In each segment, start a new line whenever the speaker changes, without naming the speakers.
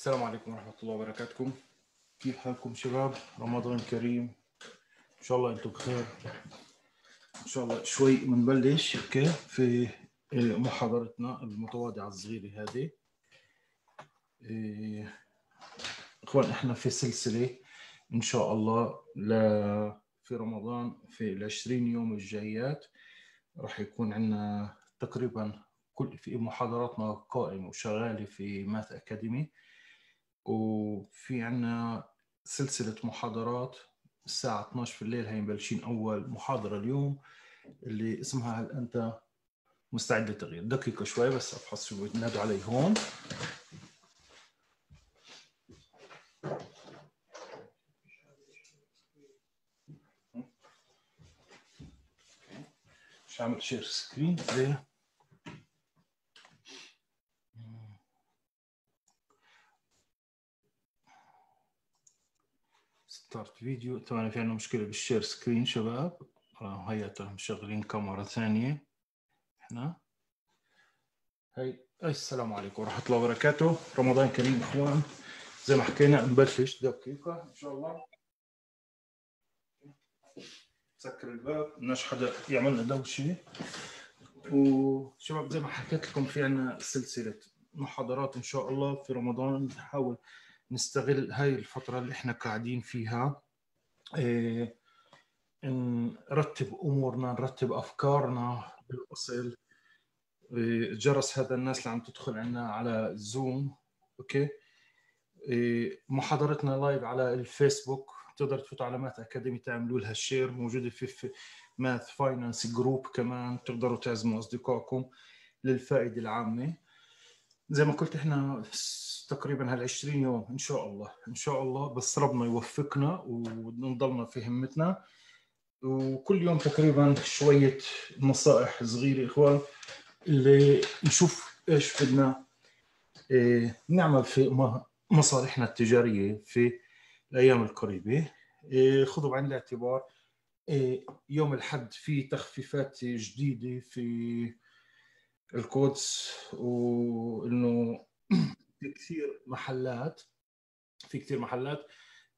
السلام عليكم ورحمة الله وبركاته. كيف حالكم شباب؟ رمضان كريم. إن شاء الله أنتم بخير. إن شاء الله شوي بنبلش أوكي؟ في محاضرتنا المتواضعة الصغيرة هذه. إيه، إخوان إحنا في سلسلة إن شاء الله ل في رمضان في العشرين يوم الجايات راح يكون عندنا تقريبا كل في محاضراتنا قائمة وشغالة في ماث أكاديمي وفي عنا سلسلة محاضرات الساعة 12 في الليل هي مبلشين أول محاضرة اليوم اللي اسمها هل أنت مستعد للتغيير؟ دقيقة شوي بس أفحص شو بينادوا علي هون. مش عامل share screen. ليه؟ start video طبعا في عندنا مشكلة بال share screen شباب. هيا مشغلين كاميرا ثانية. إحنا هي السلام عليكم ورحمة الله وبركاته. رمضان كريم أخوان. زي ما حكينا نبلش. دقيقة إن شاء الله. سكر الباب. بدناش حدا يعمل لنا دوشة. وشباب زي ما حكيت لكم في عنا سلسلة محاضرات إن شاء الله في رمضان. نحاول نستغل هاي الفترة اللي إحنا قاعدين فيها إيه نرتب أمورنا نرتب أفكارنا بالأصل. إيه جرس هذا الناس اللي عم تدخل عنا على زوم أوكي؟ إيه محاضرتنا live على الفيسبوك. تقدر تفوتوا على Math Academy تعملوا لها share موجودة في, Math Finance Group كمان. تقدروا تعزموا أصدقائكم للفائدة العامة. زي ما قلت إحنا تقريبا هال 20 يوم إن شاء الله إن شاء الله. بس ربنا يوفقنا ونضلنا في همتنا. وكل يوم تقريبا شوية نصائح صغيرة إخوان اللي نشوف إيش بدنا إيه نعمل في مصالحنا التجارية في الأيام القريبة. إيه خذوا بعين الاعتبار إيه يوم الحد في تخفيفات جديدة في القدس وإنه كثير محلات في كثير محلات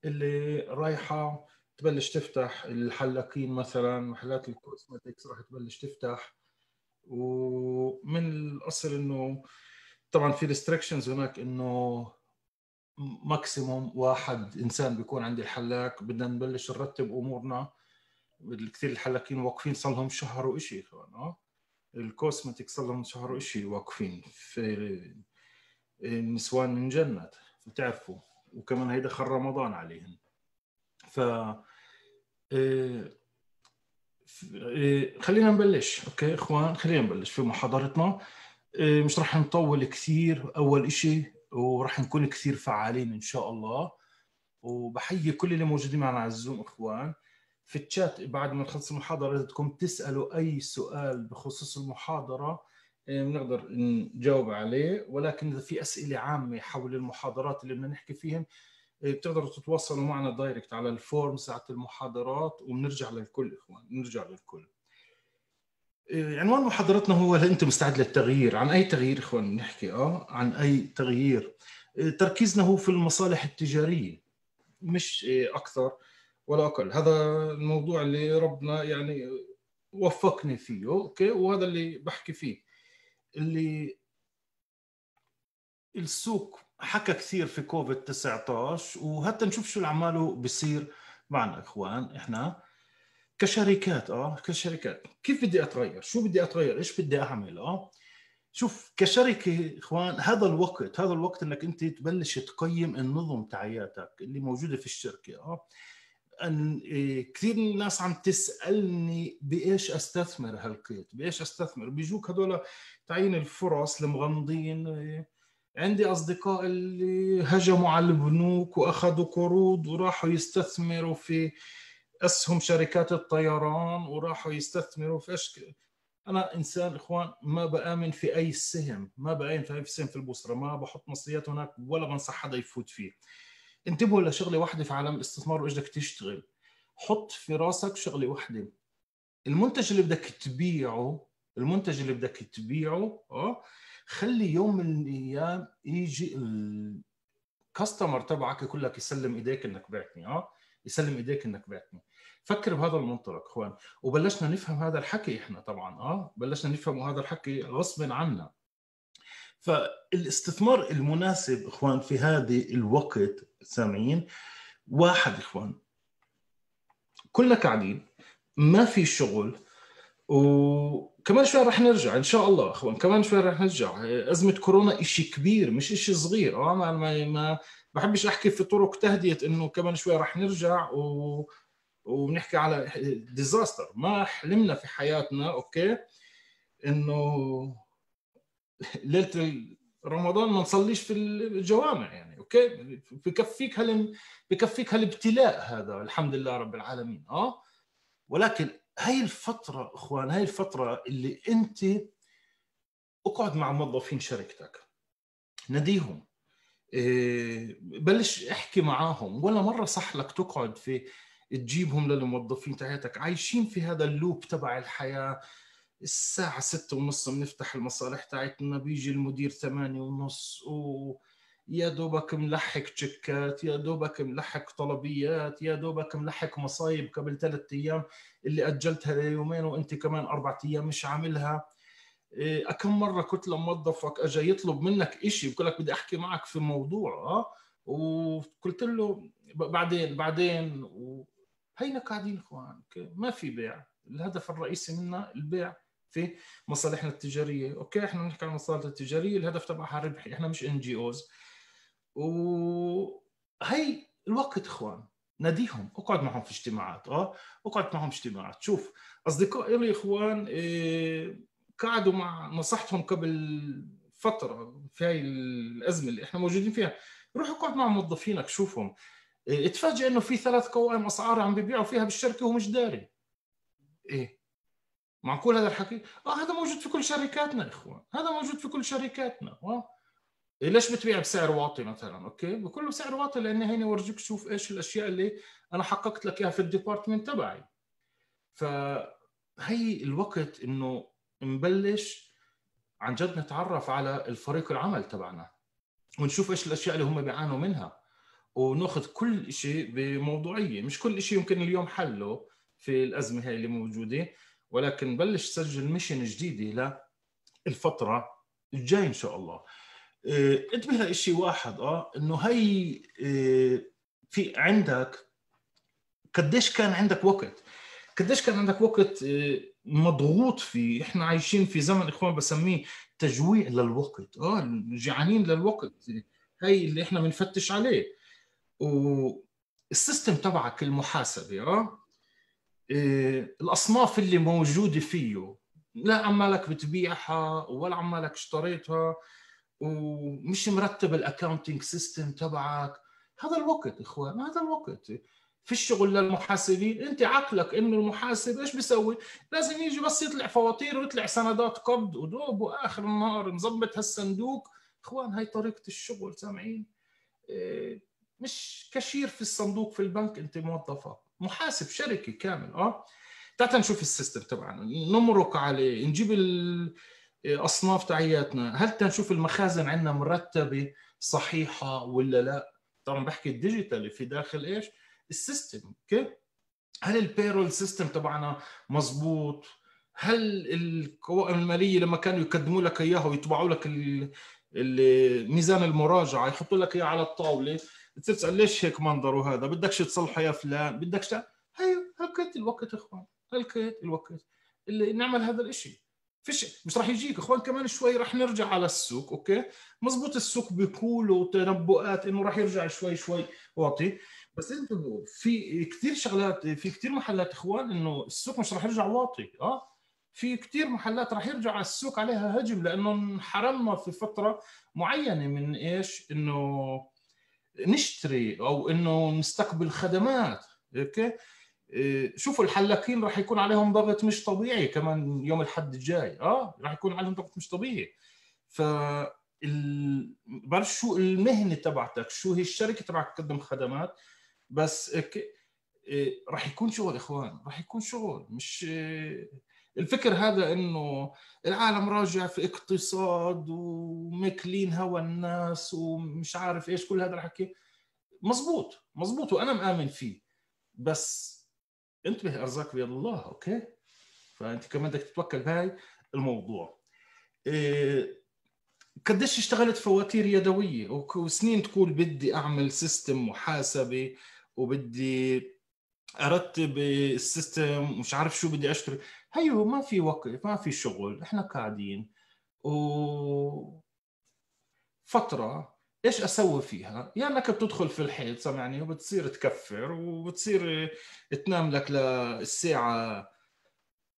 اللي رايحة تبلش تفتح الحلاقين مثلا محلات الكوزمتكس راح تبلش تفتح. ومن الأصل إنه طبعا في restrictions هناك إنه maximum واحد إنسان بيكون عند الحلاق بدنا نبلش نرتب أمورنا. كثير الحلاقين واقفين صار لهم شهر وشيء كمان آه؟ ال cosmetic صار لهم شهر وشيء واقفين في النسوان من جنات بتعرفوا وكمان هيدا دخل رمضان عليهم ف خلينا نبلش أوكي إخوان؟ خلينا نبلش في محاضرتنا. مش راح نطول كثير أول إشي وراح نكون كثير فعالين إن شاء الله. وبحيي كل اللي موجودين معنا على الزوم إخوان. في الشات بعد ما نخلص المحاضرة بدكم تسألوا أي سؤال بخصوص المحاضرة بنقدر نجاوب عليه. ولكن إذا في أسئلة عامة حول المحاضرات اللي بدنا نحكي فيهم بتقدروا تتواصلوا معنا direct على الفورم ساعة المحاضرات وبنرجع للكل إخوان بنرجع للكل. عنوان محاضرتنا هو هل انت مستعد للتغيير؟ عن أي تغيير إخوان نحكي؟ آه عن أي تغيير؟ تركيزنا هو في المصالح التجارية مش أكثر ولا أقل. هذا الموضوع اللي ربنا يعني وفقني فيه أوكي؟ وهذا اللي بحكي فيه. اللي السوق حكى كثير في كوفيد 19 وحتى نشوف شو اللي عماله بيصير معنا إخوان إحنا كشركات آه كشركات. كيف بدي أتغير؟ شو بدي أتغير؟ إيش بدي أعمل؟ آه شوف كشركة إخوان هذا الوقت هذا الوقت إنك أنت تبلش تقيم النظم تاعياتك اللي موجودة في الشركة آه. أن كثير ناس عم تسألني بإيش أستثمر هالقيت بإيش أستثمر؟ بيجوك هدول تعيين الفرص المغمضين عندي أصدقاء اللي هجموا على البنوك وأخذوا قروض وراحوا يستثمروا في أسهم شركات الطيران وراحوا يستثمروا في اشكال أنا إنسان إخوان ما بآمن في أي سهم ما بآمن في أي سهم في البوصره ما بحط مصريات هناك ولا بنصح حدا يفوت فيه. انتبهوا لشغله واحدة في عالم الاستثمار وإيش بدك تشتغل. حط في راسك شغلة واحدة. المنتج اللي بدك تبيعه المنتج اللي بدك تبيعه آه خلي يوم من الأيام يجي كاستمر تبعك يقول لك يسلم إيديك إنك بعتني آه يسلم إيديك إنك بعتني. فكر بهذا المنطلق إخوان. وبلشنا نفهم هذا الحكي إحنا طبعا آه بلشنا نفهم هذا الحكي غصبا عنا. فالاستثمار المناسب إخوان في هذه الوقت سامعين. واحد إخوان كلنا قاعدين ما في شغل وكمان شوي رح نرجع إن شاء الله إخوان كمان شوي رح نرجع. أزمة كورونا شيء كبير مش شيء صغير آه ما ما, ما بحبش أحكي في طرق تهدئه إنه كمان شوي رح نرجع و وبنحكي على disaster ما حلمنا في حياتنا أوكي إنه ليلة رمضان ما نصليش في الجوامع يعني. بكفيك هال بكفيك هالابتلاء هذا الحمد لله رب العالمين آه؟ ولكن هاي الفترة إخوان هاي الفترة اللي أنت أقعد مع موظفين شركتك ناديهم إيه بلش أحكي معاهم ولا مرة صح لك تقعد في تجيبهم للموظفين تاعتك عايشين في هذا اللوب تبع الحياة الساعة ستة ونص بنفتح المصالح تاعتنا بيجي المدير ثمانية ونص و يا دوبك ملحق تشيكات يا دوبك ملحق طلبيات يا دوبك ملحق مصايب قبل ثلاثة أيام اللي أجلتها ليومين وأنت كمان أربع أيام مش عاملها. إيه، كم مرة كنت لموظفك اجى يطلب منك شيء بقول لك بدي أحكي معك في موضوع آه وقلت له بعدين بعدين هينا قاعدين إخوان ما في بيع. الهدف الرئيسي منا البيع في مصالحنا التجارية. أوكي إحنا بنحكي عن المصالح التجارية الهدف تبعها ربحي إحنا مش NGOs وهي الوقت إخوان ناديهم أقعد معهم في اجتماعات آه؟ أقعد معهم اجتماعات. شوف اصدقائي لي إخوان إيه قعدوا مع نصحتهم قبل فترة في هاي الأزمة اللي إحنا موجودين فيها. روح أقعد مع موظفينك شوفهم. إيه اتفاجئ إنه في ثلاث قوائم أسعار عم بيبيعوا فيها بالشركة وهو مش داري. إيه؟ معقول هذا الحكي؟ آه هذا موجود في كل شركاتنا إخوان. هذا موجود في كل شركاتنا آه؟ ليش بتبيع بسعر واطي مثلا؟ أوكي؟ بكله بسعر واطي لأن هيني ورجيك شوف إيش الأشياء اللي أنا حققت لك إياها في ال department تبعي. فهي الوقت إنه نبلش عن جد نتعرف على الفريق العمل تبعنا ونشوف إيش الأشياء اللي هم بيعانوا منها ونأخذ كل شيء بموضوعية. مش كل شيء يمكن اليوم حله في الأزمة هاي اللي موجودة ولكن بلش سجل mission جديدة للفترة الجاي إن شاء الله. انتبه لشيء واحد آه إنه هي آه في عندك قديش كان عندك وقت؟ قديش كان عندك وقت آه مضغوط فيه؟ إحنا عايشين في زمن إخوان بسميه تجويع للوقت آه جعانين للوقت هي اللي إحنا بنفتش عليه. والسيستم تبعك المحاسبه آه الأصناف اللي موجودة فيه لا عمالك بتبيعها ولا عمالك اشتريتها ومش مرتب ال accounting system تبعك. هذا الوقت إخوان هذا الوقت. في الشغل للمحاسبين أنت عقلك إنه المحاسب إيش بيسوي؟ لازم يجي بس يطلع فواتير ويطلع سندات قبض ودوب وآخر النهار نظبط هالصندوق. إخوان هاي طريقة الشغل سامعين؟ إيه، مش كشير في الصندوق في البنك أنت موظفة. محاسب شركة كامل آه؟ تعال نشوف ال system تبعنا. نمرق عليه نجيب الاصناف تاعياتنا هلا تنشوف المخازن عندنا مرتبة صحيحة ولا لا؟ طبعا بحكي ال digital في داخل إيش؟ ال system أوكي؟ هل ال payroll system تبعنا مزبوط؟ هل القوائم المالية لما كانوا يقدموا لك إياها ويطبعوا لك ميزان المراجعة يحطوا لك اياه على الطاولة تسأل ليش هيك منظره هذا بدكش تصلحه يا فلان بدكش هي هلكت الوقت إخوان هلكت الوقت. اللي نعمل هذا الشيء فيش مش راح يجيك. إخوان كمان شوي راح نرجع على السوق أوكي؟ مزبوط السوق بيقولوا تنبؤات إنه راح يرجع شوي شوي واطي. بس انتبهوا في كثير شغلات في كثير محلات إخوان إنه السوق مش راح يرجع واطي آه؟ في كثير محلات راح يرجع على السوق عليها هجم لأنه انحرمنا في فترة معينة من إيش؟ إنه نشتري أو إنه نستقبل خدمات أوكي؟ شوفوا الحلاقين راح يكون عليهم ضغط مش طبيعي كمان يوم الحد الجاي. آه راح يكون عليهم ضغط مش طبيعي. ف ال... بعرف شو المهنة تبعتك شو هي الشركة تبعك تقدم خدمات. بس إيه راح يكون شغل إخوان راح يكون شغل. مش الفكر هذا إنه العالم راجع في اقتصاد ومكلين هوا الناس ومش عارف إيش كل هذا الحكي مزبوط مزبوط وأنا مآمن فيه. بس انتبه أرزاق بيد الله أوكي؟ فأنت كمان بدك تتوكل بهاي الموضوع. إيه قديش اشتغلت فواتير يدوية؟ وسنين تقول بدي أعمل system محاسبة وبدي أرتب ال system مش عارف شو بدي أشتري. هيو ما في وقت ما في شغل إحنا قاعدين. و فترة إيش أسوي فيها؟ يا إنك بتدخل في الحيط سامعني وبتصير تكفر وبتصير تنام لك للساعة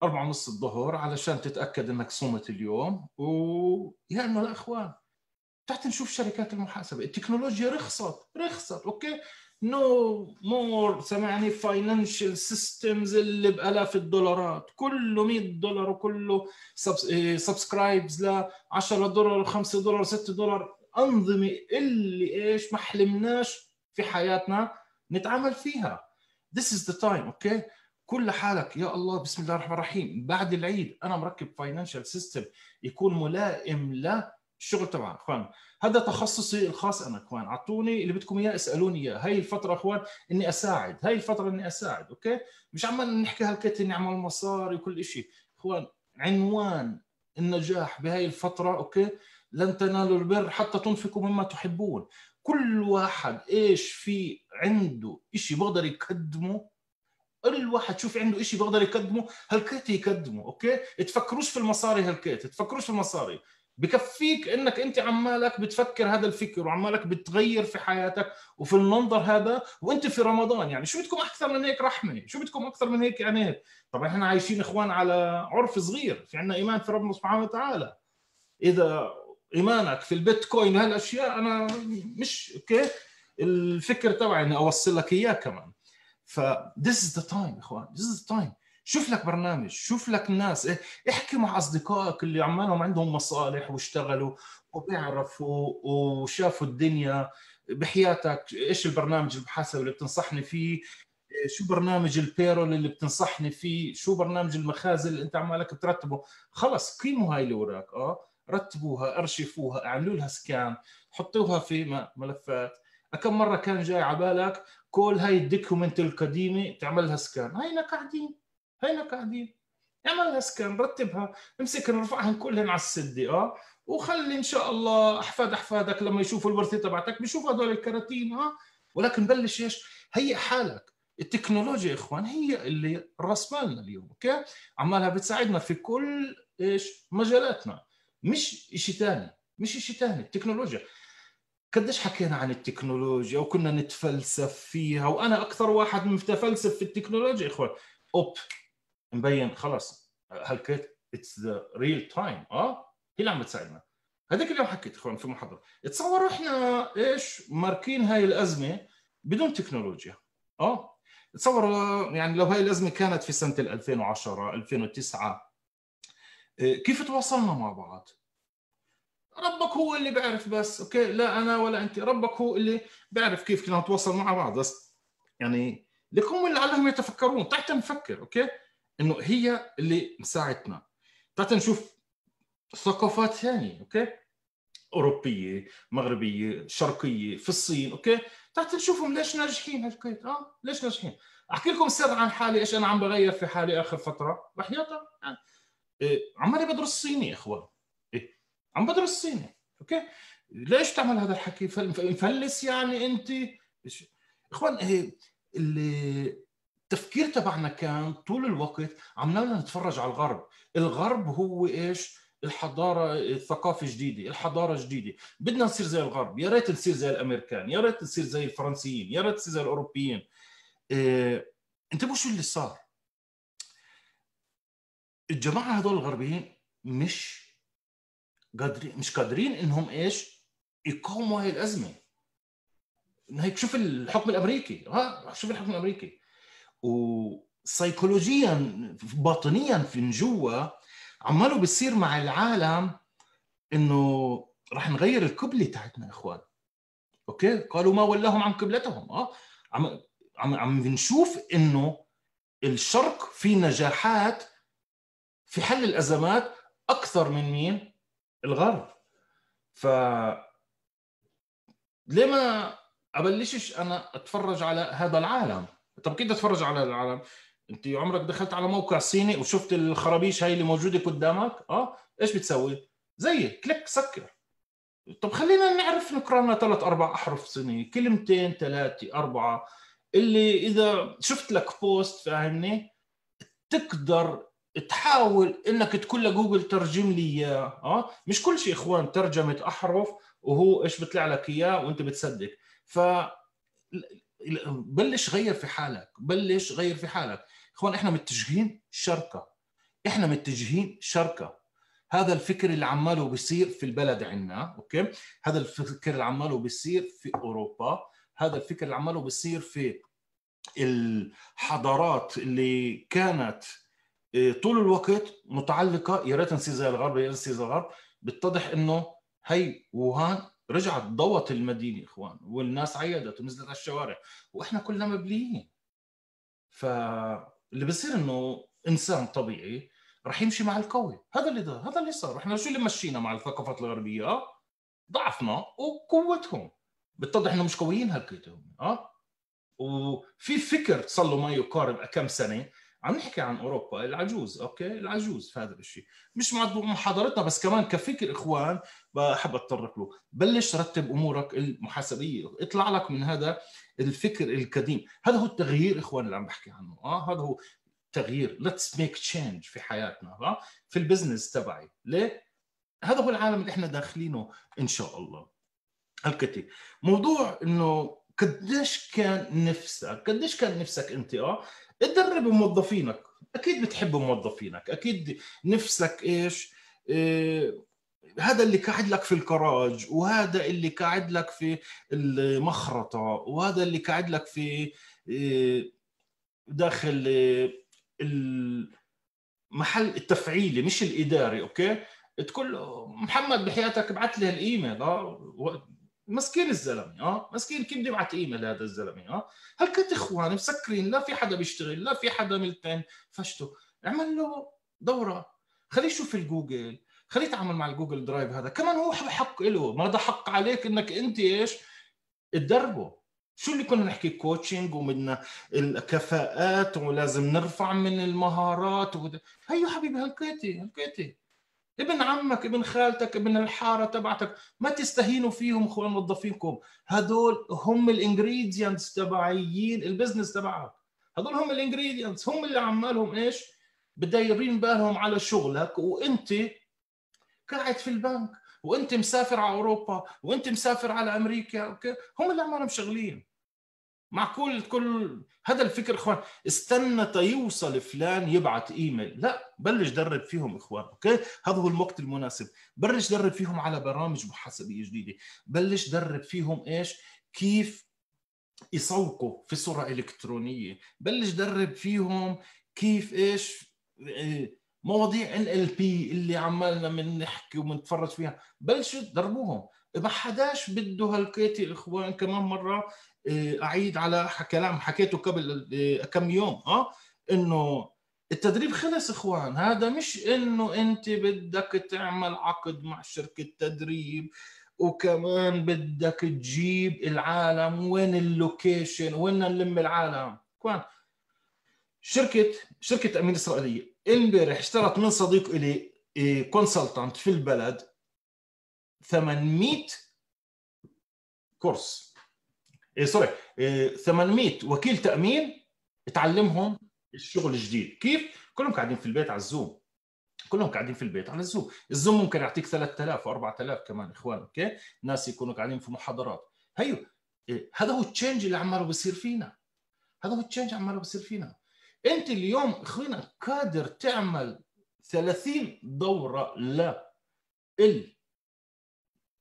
أربعة ونص الظهر علشان تتأكد أنك صمت اليوم. ويا إنه الأخوان تحت نشوف شركات المحاسبة. التكنولوجيا رخصت رخصت أوكي؟ no more سمعني financial systems اللي بألاف الدولارات. كله 100 دولار وكله subscribers ل 10 دولار 5 دولار 6 دولار. انظمه اللي إيش ما حلمناش في حياتنا نتعامل فيها. This is the time okay كل حالك يا الله بسم الله الرحمن الرحيم. بعد العيد أنا مركب financial system يكون ملائم للشغل تبعك إخوان هذا تخصصي الخاص أنا إخوان. أعطوني اللي بدكم إياه اسألوني إياه. هاي الفترة إخوان إني أساعد. هاي الفترة إني أساعد okay مش عمال نحكي هالكيت إني اعمل مصاري وكل شيء إخوان عنوان النجاح بهاي الفترة okay لن تنالوا البر حتى تنفقوا مما تحبون. كل واحد إيش في عنده شيء بقدر يقدمه؟ كل واحد شوف عنده شيء بيقدر يقدمه هالكيت يقدمه okay؟ تفكروش في المصاري هالكيت تفكروش في المصاري. بكفيك إنك أنت عمالك بتفكر هذا الفكر وعمالك بتغير في حياتك وفي المنظر هذا وأنت في رمضان. يعني شو بدكم أكثر من هيك رحمة؟ شو بدكم أكثر من هيك يعني؟ طبعا إحنا عايشين إخوان على عرف صغير في عندنا إيمان في ربنا سبحانه وتعالى. إذا إيمانك في البيتكوين وهالاشياء أنا مش أوكي؟ الفكر تبعي إني أوصل لك إياه كمان. ف this is the time إخوان this is the time. شوف لك برنامج شوف لك ناس إيه، احكي مع أصدقائك اللي عمالهم عندهم مصالح واشتغلوا وبيعرفوا وشافوا الدنيا بحياتك إيش البرنامج المحاسبه اللي بتنصحني فيه؟ شو برنامج ال payroll اللي بتنصحني فيه؟ شو برنامج المخازن اللي أنت عمالك بترتبه؟ خلص قيموا هاي اللي وراك آه؟ رتبوها أرشفوها أعملوا لها scan حطوها في ملفات. كم مرة كان جاي على بالك كل هاي ال document القديمة تعمل لها scan؟ هينا قاعدين هينا قاعدين. اعمل لها سكان رتبها امسك نرفعهم كلهم على السده آه؟ وخلي إن شاء الله أحفاد أحفادك لما يشوفوا الورثة تبعتك بيشوفوا هذول الكراتين آه؟ ولكن بلش إيش؟ هيئ حالك. التكنولوجيا يا إخوان هي اللي راس مالنا اليوم أوكي؟ عمالها بتساعدنا في كل إيش؟ مجالاتنا. مش شيء ثاني مش شيء ثاني التكنولوجيا. قديش حكينا عن التكنولوجيا وكنا نتفلسف فيها وأنا أكثر واحد متفلسف في التكنولوجيا إخوان. أوب مبين خلص هلكت it's the real time آه هي اللي عم بتساعدنا. هذيك اليوم حكيت إخوان في محاضره تصوروا إحنا إيش ماركين هاي الأزمة بدون تكنولوجيا. آه تصوروا يعني لو هاي الأزمة كانت في سنة 2010 2009 إيه، كيف تواصلنا مع بعض؟ ربك هو اللي بيعرف بس okay؟ لا أنا ولا أنت. ربك هو اللي بيعرف كيف كنا نتواصل مع بعض بس. يعني لكم لعلهم يتفكرون. تحت نفكر okay؟ إنه هي اللي مساعدتنا. تحت نشوف ثقافات ثانية okay؟ أوروبية مغربية شرقية في الصين okay؟ تحت نشوفهم ليش ناجحين هالكيت آه؟ ليش ناجحين؟ أحكي لكم سر عن حالي إيش أنا عم بغير في حالي آخر فترة؟ وحياتها يعني إيه عمالي بدرس صيني يا إخوان. إيه عم بدرس صيني okay؟ ليش تعمل هذا الحكي؟ مفلس يعني أنت؟ إخوان إيه التفكير تبعنا كان طول الوقت عمالنا نتفرج على الغرب. الغرب هو إيش؟ الحضارة الثقافة جديدة الحضارة جديدة. بدنا نصير زي الغرب. يا ريت نصير زي الأمريكان يا ريت نصير زي الفرنسيين يا ريت نصير زي الأوروبيين. إيه انتبهوا شو اللي صار؟ الجماعة هذول الغربيين مش قادرين مش قادرين إنهم إيش؟ يقاوموا هاي الأزمة. هيك شوف الحكم الأمريكي. ها شوف الحكم الأمريكي. وسيكولوجيا باطنيا في جوا عماله بيصير مع العالم إنه رح نغير القبلة تاعتنا يا إخوان. أوكي؟ قالوا ما ولاهم عن قبلتهم. آه. عم عم عم بنشوف إنه الشرق في نجاحات في حل الأزمات أكثر من مين؟ الغرب. ف ليه ما أبلشش أنا أتفرج على هذا العالم؟ طب كيف اتفرج على العالم؟ أنت عمرك دخلت على موقع صيني وشفت الخرابيش هاي اللي موجودة قدامك؟ آه. إيش بتسوي؟ زي كليك. سكر. طب خلينا نعرف نقرا لنا ثلاث أربع أحرف صيني كلمتين ثلاثة أربعة. اللي إذا شفت لك post فاهمني؟ تقدر تحاول إنك تقول لجوجل ترجم لي إياه آه؟ مش كل شيء إخوان ترجمة أحرف وهو إيش بيطلع لك إياه وأنت بتصدق. ف بلش غير في حالك بلش غير في حالك. إخوان إحنا متجهين شركة إحنا متجهين شركة. هذا الفكر اللي عماله بيصير في البلد عندنا okay؟ هذا الفكر اللي عماله بيصير في أوروبا هذا الفكر اللي عماله بيصير في الحضارات اللي كانت طول الوقت متعلقة يا ريت نصير زي الغرب يا ريت زي الغرب بتتضح إنه هي ووهان رجعت ضوت المدينة إخوان والناس عيدت ونزلت على الشوارع وإحنا كلنا مبليين. فاللي بصير إنه إنسان طبيعي راح يمشي مع القوي. هذا اللي ده. هذا اللي صار. إحنا شو اللي مشينا مع الثقافات الغربية؟ ضعفنا وقوتهم. بتضح إنه مش قويين هالكيتهم آه؟ وفي فكر صار له ما يقارب كم سنة عم نحكي عن أوروبا العجوز okay؟ العجوز في هذا الشيء مش محاضرتنا بس كمان كفكر إخوان بحب أتطرق له. بلش رتب أمورك المحاسبية اطلع لك من هذا الفكر القديم. هذا هو التغيير إخوان اللي عم بحكي عنه آه؟ هذا هو تغيير. let's make change في حياتنا آه؟ في البزنس تبعي. ليه؟ هذا هو العالم اللي إحنا داخلينه إن شاء الله. الكتي موضوع إنه قديش كان نفسك قديش كان نفسك أنت؟ آه تدرب موظفينك. أكيد بتحب موظفينك. أكيد نفسك إيش؟ إيه هذا اللي قاعد لك في الكراج وهذا اللي قاعد لك في المخرطة وهذا اللي قاعد لك في إيه داخل إيه المحل التفعيلي مش الإداري أوكي؟ تقول محمد بحياتك ابعث لي الايميل آه مسكين الزلمة آه؟ مسكين كيف بده يبعث إيميل هذا الزلمة آه؟ هل كنت اخوان مسكرين لا في حدا بيشتغل لا في حدا ملتين فشته اعمل له دورة. خليه يشوف الجوجل خليه يتعامل مع الجوجل درايف هذا. كمان هو حق له ما ده حق عليك إنك أنت إيش؟ تدربه. شو اللي كنا نحكي؟ coaching ومن الكفاءات ولازم نرفع من المهارات وده. هيو حبيبي هلكيتي هلكيتي ابن عمك ابن خالتك ابن الحارة تبعتك ما تستهينوا فيهم أخوان موظفينكم. هدول هم ال ingredients تبعيين ال business تبعك. هدول هم ال ingredients هم اللي عمالهم إيش؟ بدايرين بالهم على شغلك وأنت قاعد في البنك وأنت مسافر على أوروبا وأنت مسافر على أمريكا okay؟ هم اللي عمالهم شغلين معقول كل هذا الفكر إخوان؟ استنى تيوصل فلان يبعث إيميل. لا بلش درب فيهم إخوان okay؟ هذا هو الوقت المناسب. بلش درب فيهم على برامج محاسبية جديدة. بلش درب فيهم إيش؟ كيف يسوقوا في صورة إلكترونية. بلش درب فيهم كيف إيش؟ مواضيع NLP اللي عمالنا من نحكي ومنتفرج فيها. بلشوا دربوهم. ما حداش بده هالكيتي إخوان كمان مرة أعيد على كلام حكيته قبل إيه، كم يوم آه إنه التدريب خلص إخوان. هذا مش إنه أنت بدك تعمل عقد مع شركة تدريب وكمان بدك تجيب العالم وين ال location وين نلم العالم. إخوان شركة شركة تامين إسرائيلية امبارح اشترت من صديق لي consultant في البلد 800 course. sorry إيه 800 وكيل تأمين تعلمهم الشغل الجديد. كيف؟ كلهم قاعدين في البيت على الزوم. كلهم قاعدين في البيت على الزوم. الزوم ممكن يعطيك 3000 و4000 كمان إخوان okay؟ ناس يكونوا قاعدين في محاضرات. هيو إيه هذا هو ال change اللي عماله بيصير فينا. هذا هو ال change عماله بيصير فينا. أنت اليوم إخوينا قادر تعمل 30 دورة لا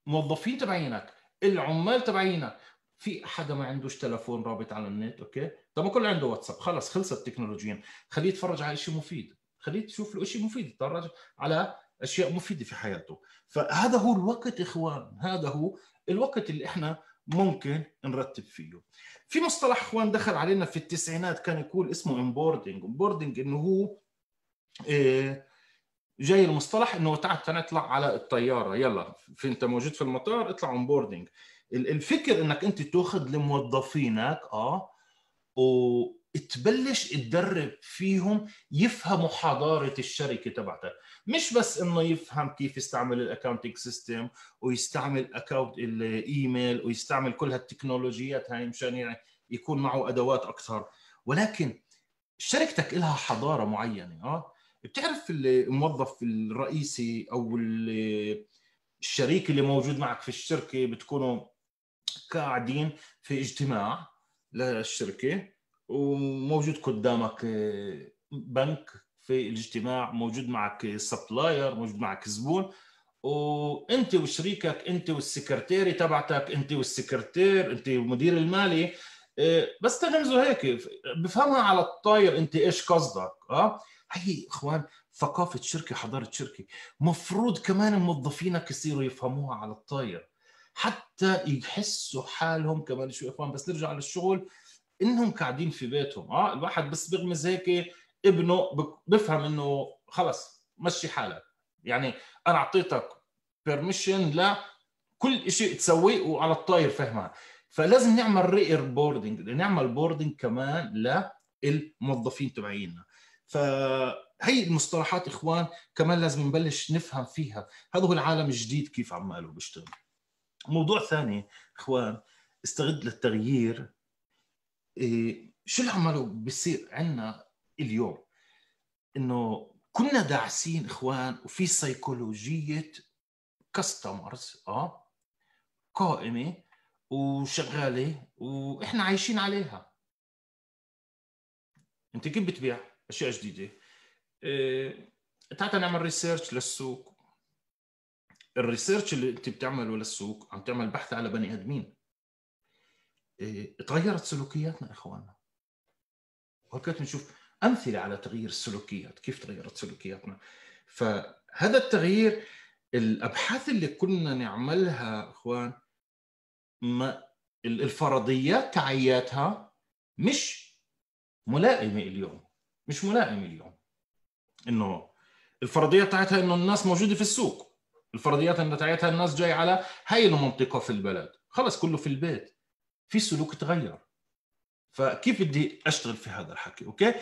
الموظفين تبعينك العمال تبعينك في حدا ما عندوش تلفون رابط على النت okay؟ طب ما كل عنده واتساب. خلص خلصت تكنولوجيا خليه يتفرج على شيء مفيد. خليه تشوف له شيء مفيد يتفرج على أشياء مفيدة في حياته. فهذا هو الوقت إخوان. هذا هو الوقت اللي إحنا ممكن نرتب فيه. في مصطلح إخوان دخل علينا في التسعينات كان يقول اسمه onboarding onboarding إنه هو إيه جاي المصطلح إنه تعال نطلع على الطيارة. يلا في أنت موجود في المطار اطلع onboarding الفكر إنك أنت تأخذ لموظفينك آه وتبلش تدرب فيهم يفهموا حضارة الشركة تبعتك. مش بس إنه يفهم كيف يستعمل ال accounting system ويستعمل account ال email ويستعمل كل هالتكنولوجيات هاي مشان يعني يكون معه أدوات أكثر. ولكن شركتك لها حضارة معينة آه. بتعرف الموظف الرئيسي أو الشريك اللي موجود معك في الشركة بتكونوا قاعدين في اجتماع للشركة وموجود قدامك آه، بنك في الاجتماع موجود معك سبلاير موجود معك زبون وانت وشريكك انت والسكرتيري تبعتك انت والسكرتير انت والمدير المالي آه، بس تغمزوا هيك بفهمها على الطاير انت إيش قصدك آه؟ هي إخوان ثقافة شركة حضارة شركة مفروض كمان موظفينك يصيروا يفهموها على الطاير. حتى يحسوا حالهم كمان شو إخوان. بس نرجع للشغل إنهم قاعدين في بيتهم. آه الواحد بس بغمز هيك ابنه بفهم إنه خلص مشي حالك. يعني أنا أعطيتك permission لكل شيء تسويه وعلى الطاير فهمها فلازم نعمل reboarding نعمل boarding كمان للموظفين تبعينا. فهي المصطلحات إخوان كمان لازم نبلش نفهم فيها. هذا هو العالم الجديد كيف عماله بيشتغل. موضوع ثاني إخوان استغد للتغيير إيه شو اللي عمله بيصير عندنا اليوم؟ إنه كنا داعسين إخوان وفي سيكولوجية كاستمرز آه قائمة وشغالة وإحنا عايشين عليها. أنت كيف بتبيع أشياء جديدة؟ إيه تعال نعمل ريسيرش للسوق. الريسيرش اللي انت بتعمله للسوق عم تعمل بحث على بني ادمين إيه تغيرت سلوكياتنا اخواننا. وهكذا بنشوف امثله على تغيير السلوكيات كيف تغيرت سلوكياتنا. فهذا التغيير الابحاث اللي كنا نعملها اخوان ما الفرضيات تاعياتها مش ملائمة اليوم. مش ملائمة اليوم. إنه الفرضيات تاعتها إنه الناس موجودة في السوق. الفرضيات انه تاعتها الناس جاي على هاي المنطقة في البلد. خلص كله في البيت. في سلوك تغير. فكيف بدي أشتغل في هذا الحكي أوكي؟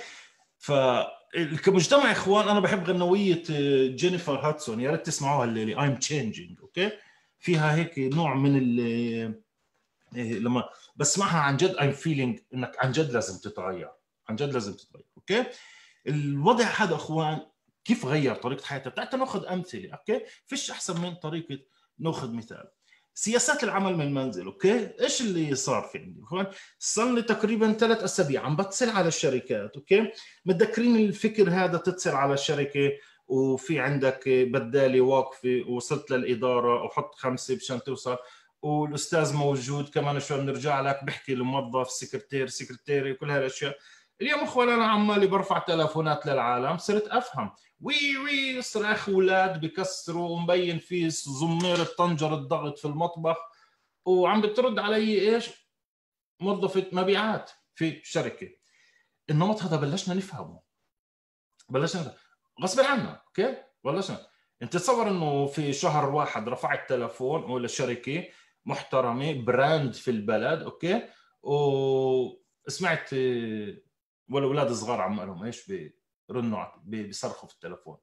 فكمجتمع إخوان أنا بحب غنوية آه، جينيفر هادسون. يا ريت تسمعوها اللي I'm changing أوكي؟ فيها هيك نوع من ال إيه، لما بسمعها عن جد I'm feeling إنك عن جد لازم تتغير. عن جد لازم تتغير أوكي؟ الوضع هذا إخوان كيف غير طريقة حياتك تعال ناخذ أمثلة أوكي؟ فيش أحسن من طريقة ناخذ مثال. سياسات العمل من المنزل أوكي؟ إيش اللي صار في عندي؟ أخوان صار لي تقريبا ثلاث أسابيع عم بتصل على الشركات أوكي؟ متذكرين الفكر هذا تتصل على الشركة وفي عندك بدالي واقفة وصلت للإدارة وحط خمسة مشان توصل والأستاذ موجود كمان شوي بنرجع لك بحكي الموظف سكرتير سكرتيري وكل هالاشياء اليوم اخوان أنا عمالي برفع تلفونات للعالم صرت أفهم. وي وي صراخ أولاد بكسروا ومبين في زمير طنجر الضغط في المطبخ وعم بترد علي إيش؟ موظفة مبيعات في شركة. النمط هذا بلشنا نفهمه. بلشنا غصب عنا أوكي؟ بلشنا. أنت تصور إنه في شهر واحد رفعت تلفون ولا شركة محترمة brand في البلد أوكي؟ وسمعت والأولاد الصغار عمالهم إيش بيرنوا بيصرخوا في التلفون.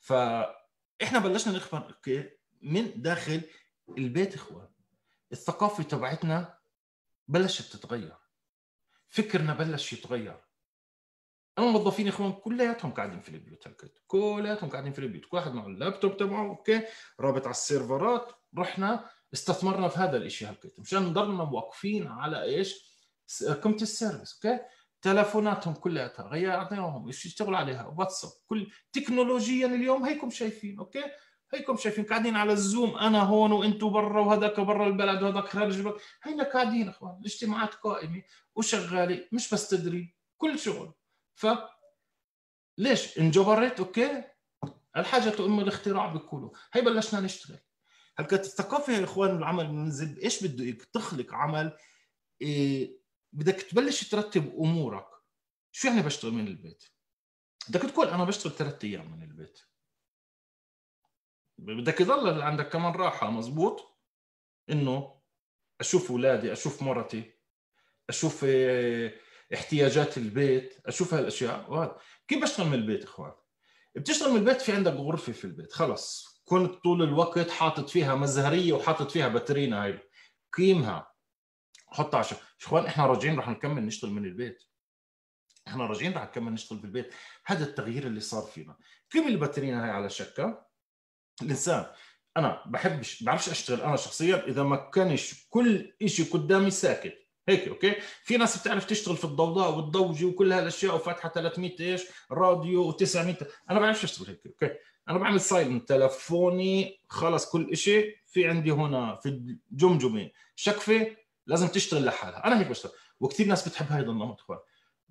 فاحنا بلشنا نفهم أوكي من داخل البيت إخوان. الثقافة تبعتنا بلشت تتغير. فكرنا بلش يتغير. الموظفين إخوان كلياتهم قاعدين في البيوت هالكت كلياتهم قاعدين في البيوت. كل واحد معه اللابتوب تبعه أوكي رابط على السيرفرات. رحنا استثمرنا في هذا الشيء هالكت مشان نضلنا واقفين على إيش؟ قيمة ال service أوكي؟ تلفوناتهم كلها غيرناهم يشتغلوا عليها واتساب كل تكنولوجيا اليوم هيكم شايفين أوكي؟ هيكم شايفين قاعدين على الزوم أنا هون وأنتم برا وهذاك برا البلد وهذاك خارج البلد. هينا قاعدين أخوان الاجتماعات قائمة وشغالة مش بس تدريب كل شغل. ف ليش؟ انجبرت أوكي؟ الحاجة ام الاختراع بيقولوا هي بلشنا نشتغل. هل كانت الثقافة يا إخوان العمل من المنزل إيش بده تخلق عمل إيه بدك تبلش ترتب أمورك. شو يعني بشتغل من البيت؟ بدك تقول أنا بشتغل ثلاث أيام من البيت. بدك يضل عندك كمان راحة مزبوط؟ إنه أشوف أولادي أشوف مرتي أشوف آه، احتياجات البيت أشوف هالأشياء. وهذا كيف بشتغل من البيت إخوان؟ بتشتغل من البيت في عندك غرفة في البيت خلص. كنت طول الوقت حاطط فيها مزهرية وحاطط فيها باترينا هاي قيمها. حطها عشان. إخوان إحنا راجعين رح نكمل نشتغل من البيت. إحنا راجعين رح نكمل نشتغل بالبيت. هذا التغيير اللي صار فينا. قيم الباترينا هاي على شكة الإنسان أنا بحبش بعرفش أشتغل أنا شخصيا إذا ما كانش كل شيء قدامي ساكت. هيك أوكي؟ في ناس بتعرف تشتغل في الضوضاء والضوجه وكل هالاشياء وفاتحة 300 إيش؟ راديو و900 أنا بعرفش أشتغل هيك أوكي؟ أنا بعمل silent تلفوني خلص كل شيء في عندي هنا في الجمجمة شكفة لازم تشتغل لحالها. أنا هيك بشتغل. وكثير ناس بتحب هذا النمط إخوان.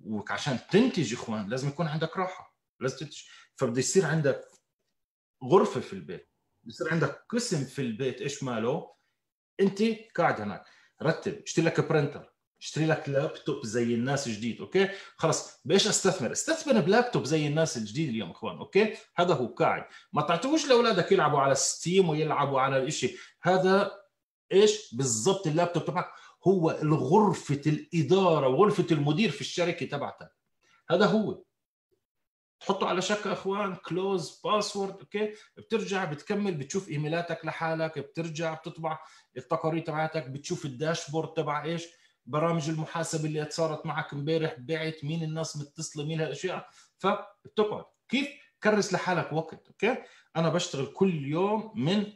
وعشان تنتج إخوان لازم يكون عندك راحة. لازم تنتج. فبده يصير عندك غرفة في البيت. بصير عندك قسم في البيت إيش ماله؟ أنت قاعد هناك. رتب. اشتري لك printer اشتري لك لابتوب زي الناس جديد أوكي؟ خلص. بإيش أستثمر؟ أستثمر بلابتوب زي الناس الجديد اليوم إخوان أوكي؟ هذا هو قاعد. ما تعطوش لأولادك يلعبوا على ستيم ويلعبوا على الشيء هذا إيش بالضبط اللابتوب تبعك. هو الغرفة الإدارة وغرفه المدير في الشركة تبعتك. هذا هو. تحطه على شك أخوان close password أوكي؟ بترجع بتكمل بتشوف إيميلاتك لحالك بترجع بتطبع التقارير تبعتك بتشوف ال dashboard تبع إيش؟ برامج المحاسبه اللي صارت معك امبارح بعت مين الناس متصلة مين هالأشياء. فبتقعد. كيف؟ كرس لحالك وقت أوكي؟ أنا بشتغل كل يوم من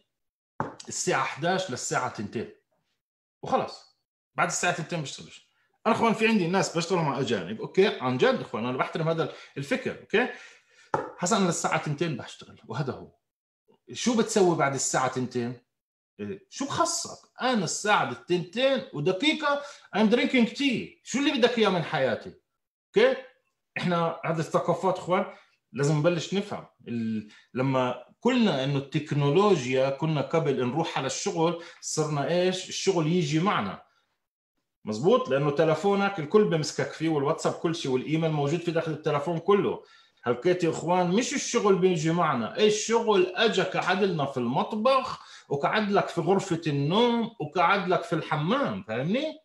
الساعة 11 للساعة 2 وخلص بعد الساعة 2 بشتغلش أنا إخوان في عندي ناس بشتغل مع أجانب أوكي؟ عن جد إخوان أنا بحترم هذا الفكر أوكي؟ حسنا أنا للساعه 2 بشتغل وهذا هو. شو بتسوي بعد الساعة 2 إيه، شو بخصك أنا الساعة 2 ودقيقة I'm drinking tea شو اللي بدك إياه من حياتي؟ okay؟ إحنا هذه الثقافات إخوان لازم نبلش نفهم. لما قلنا إنه التكنولوجيا كنا قبل نروح على الشغل صرنا إيش؟ الشغل يجي معنا. مزبوط لأنه تلفونك الكل بمسكك فيه والواتساب كل شيء والإيميل موجود في داخل التلفون كله. هلقيت يا إخوان مش الشغل بيجي معنا. الشغل اجى قعد لنا في المطبخ وقعد لك في غرفة النوم وقعد لك في الحمام فاهمني؟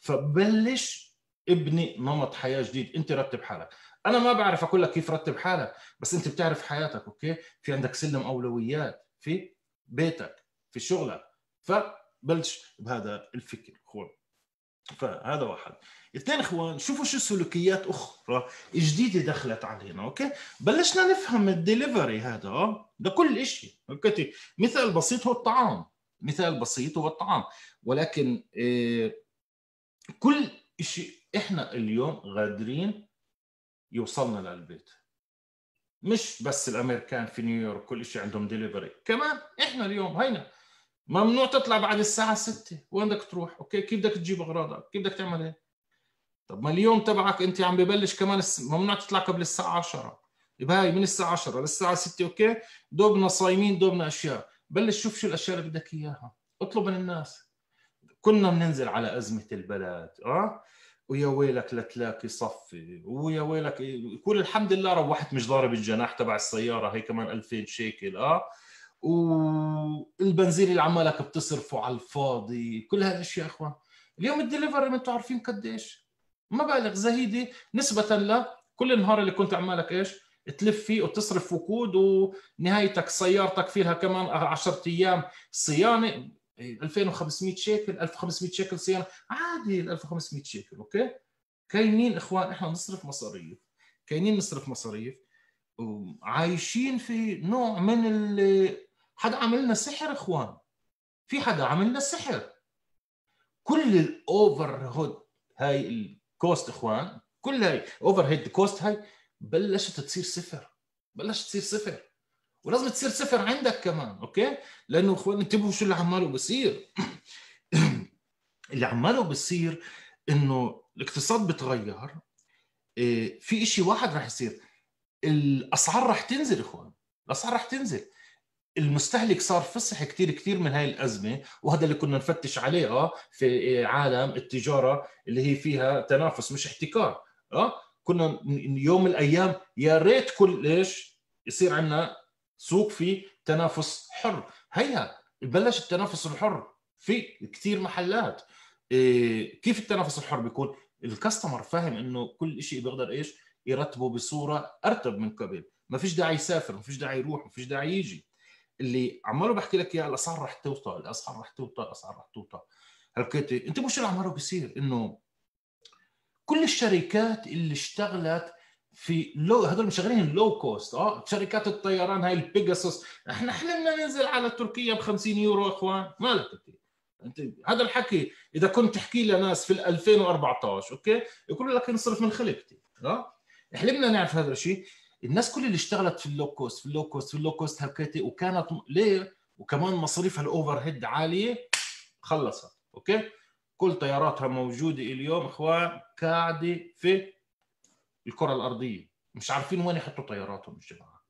فبلش ابني نمط حياة جديد. أنت رتب حالك. أنا ما بعرف أقول لك كيف رتب حالك بس أنت بتعرف حياتك أوكي؟ في عندك سلم أولويات في بيتك في شغلك. فبلش بهذا الفكر. فهذا واحد. اثنين إخوان شوفوا شو سلوكيات أخرى جديدة دخلت علينا okay؟ بلشنا نفهم الدليفري هذا ده كل شيء okay مثال بسيط هو الطعام. مثال بسيط هو الطعام. ولكن إيه كل شيء إحنا اليوم قادرين يوصلنا للبيت. مش بس الأمريكان في نيويورك كل شيء عندهم ديليفري كمان إحنا اليوم هينا ممنوع تطلع بعد الساعة 6 وين بدك تروح؟ okay كيف بدك تجيب أغراضك؟ كيف بدك تعمل إيه طب ما اليوم تبعك أنت عم ببلش كمان الس... ممنوع تطلع قبل الساعة 10 يبقى هاي من الساعة 10 للساعة 6 أوكي؟ دوبنا صايمين دوبنا أشياء. بلش شوف شو الأشياء اللي بدك إياها. اطلب من الناس. كنا بننزل على أزمة البلد آه؟ ويا ويلك لتلاقي صفي. ويا ويلك يقول الحمد لله روحت مش ضارب الجناح تبع السيارة هي كمان 2000 شيكل آه؟ والبنزين اللي عمالك بتصرفه على الفاضي كل هالاشياء إخوان. اليوم الدليفري ما أنتم عارفين قديش؟ مبالغ زهيدة نسبة ل كل النهار اللي كنت عمالك إيش؟ تلف فيه وتصرف وقود ونهايتك سيارتك فيها كمان 10 أيام صيانة. 2500 شيكل 1500 شيكل صيانة. عادي ال 1500 شيكل okay؟ كاينين إخوان إحنا نصرف مصاريف. كاينين نصرف مصاريف. وعايشين في نوع من حدا عمل لنا سحر إخوان؟ في حدا عمل لنا سحر. كل ال overhead هاي ال cost إخوان كل هاي overhead cost هاي بلشت تصير صفر بلشت تصير صفر. ولازم تصير صفر عندك كمان okay؟ لأنه إخوان انتبهوا شو اللي عماله بصير. اللي عماله بصير إنه الاقتصاد بتغير إيه، في شيء واحد راح يصير. الأسعار راح تنزل إخوان الأسعار راح تنزل. المستهلك صار فصح كثير كثير من هاي الأزمة وهذا اللي كنا نفتش عليه آه في عالم التجارة اللي هي فيها تنافس مش احتكار آه كنا يوم من الأيام يا ريت كل إيش يصير عندنا سوق فيه تنافس حر. هيا بلش التنافس الحر في كثير محلات. إيه كيف التنافس الحر بيكون؟ ال customer فاهم إنه كل شيء بيقدر إيش؟ يرتبه بصورة أرتب من قبل. ما فيش داعي يسافر ما فيش داعي يروح ما فيش داعي يجي. اللي عماله بحكي لك إياه الأسعار رح توطى الأسعار رح توطى الأسعار رح توطى هلكيتي أنت مش اللي عماله بيصير؟ إنه كل الشركات اللي اشتغلت في low هذول مشغلين low cost آه شركات الطيران هاي ال Pegasus إحنا حلمنا ننزل على تركيا ب 50 يورو إخوان. مالك انت أنت هذا الحكي إذا كنت تحكي لناس في 2014 okay؟ يقولوا لك نصرف من خلقتي آه؟ حلمنا نعرف هذا الشيء. الناس كل اللي اشتغلت في ال low cost في ال low cost في ال low cost هالكيتي وكانت ليه؟ وكمان مصاريفها ال overhead عالية خلصت okay؟ كل طياراتها موجودة اليوم أخوان قاعدة في الكرة الأرضية مش عارفين وين يحطوا طياراتهم الجماعه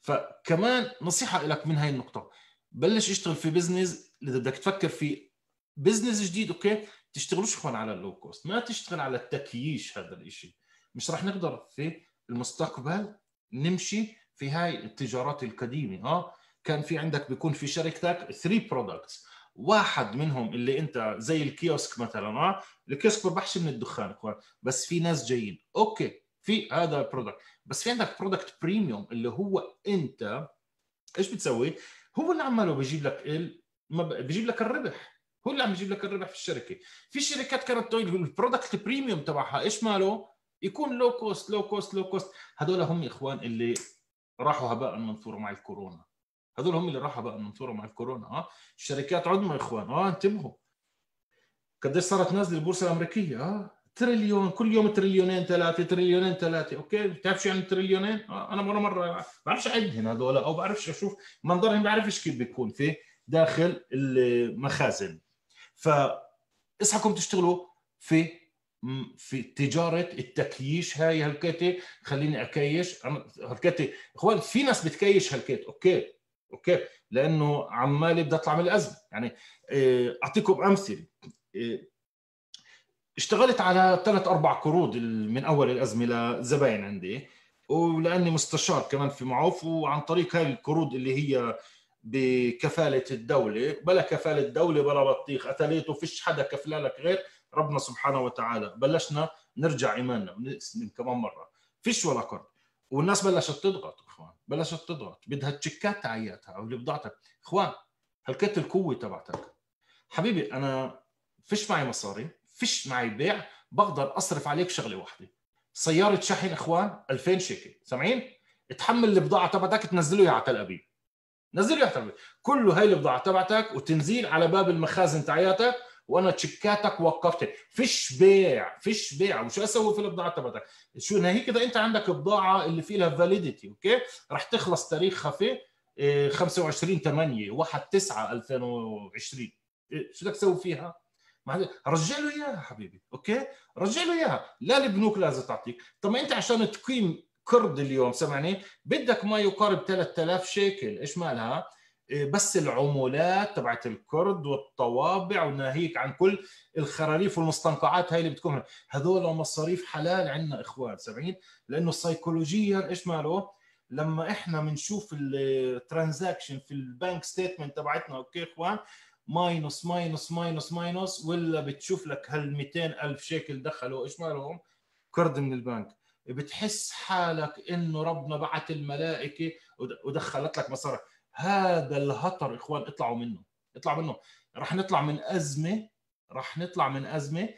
فكمان نصيحة لك من هاي النقطة بلش اشتغل في business إذا بدك تفكر في business جديد okay؟ تشتغلوش أخوان على ال low cost ما تشتغل على التكييش هذا الشيء مش راح نقدر في المستقبل نمشي في هاي التجارات القديمة آه. كان في عندك بيكون في شركتك 3 products واحد منهم اللي أنت زي ال kiosk مثلا آه. ال kiosk بربحش من الدخان بس في ناس جايين. okay في هذا ال product بس في عندك product premium اللي هو أنت إيش بتسوي؟ هو اللي عماله بيجيب لك ال... بيجيب لك الربح. هو اللي عم يجيب لك الربح في الشركة. في شركات كانت ال product premium تبعها إيش ماله؟ يكون low cost low cost low cost هذول هم إخوان اللي راحوا هباء منثورا مع الكورونا. هذول هم اللي راحوا هباء منثورا مع الكورونا آه. الشركات عظمى إخوان آه انتبهوا. قديش صارت نازلة البورصة الأمريكية آه. تريليون كل يوم تريليونين ثلاثة تريليونين ثلاثة okay؟ بتعرف شو يعني تريليونين؟ آه أنا مره مرة بعرفش اعدهم هذول أو بعرفش أشوف منظرهم بعرفش كيف بيكون في داخل المخازن. ف اصحكم تشتغلوا في في تجارة التكييش هاي هالكيتي خليني أكيش. هالكيتي إخوان في ناس بتكيش هالكيت okay okay. لأنه عمالي بدي اطلع من الأزمة. يعني آه، أعطيكم أمثلة. آه، اشتغلت على ثلاث أربع قروض من أول الأزمة لزباين عندي. ولأني مستشار كمان في معوف وعن طريق هاي القروض اللي هي بكفالة الدولة. بلا كفالة الدولة بلا بطيخ قتلته فيش حدا كفلالك غير. ربنا سبحانه وتعالى. بلشنا نرجع إيماننا ونسلم كمان مرة. فيش ولا قرض والناس بلشت تضغط إخوان. بلشت تضغط. بدها تشيكات تعياتها أو بضاعتك إخوان هلكت القوة تبعتك. حبيبي أنا فيش معي مصاري فيش معي بيع بقدر أصرف عليك شغلة واحدة. سيارة شحن إخوان 2000 شيكل. سامعين؟ تحمل البضاعه تبعتك تنزله على تل ابيب نزله على تل ابيب كله هاي البضاعه تبعتك وتنزيل على باب المخازن تاعياتك وأنا تشيكاتك وقفت. فيش بيع فيش بيع. وشو أسوي في البضاعة تبعتك؟ شو هي كده انت عندك بضاعة اللي في لها validity okay؟ رح تخلص تاريخها في 25 8 1 9 2020 شو بدك تسوي فيها؟ رجع له اياها حبيبي okay؟ رجع له اياها. لا البنوك لازم تعطيك. طب ما انت عشان تقيم قرض اليوم سمعني؟ بدك ما يقارب 3000 شيكل. إيش مالها؟ بس العمولات تبعت القرض والطوابع وناهيك عن كل الخراريف والمستنقعات هاي اللي بتكون هذول مصاريف حلال عندنا إخوان سامعين؟ لأنه سيكولوجيا إيش ماله؟ لما إحنا بنشوف ال transaction في ال bank statement تبعتنا okay إخوان؟ minus minus minus minus ولا بتشوف لك هال 200 ألف شيكل دخلوا إيش مالهم؟ قرض من البنك. بتحس حالك إنه ربنا بعت الملائكة ودخلت لك مصاري. هذا الهطر إخوان اطلعوا منه اطلعوا منه. رح نطلع من أزمة رح نطلع من أزمة.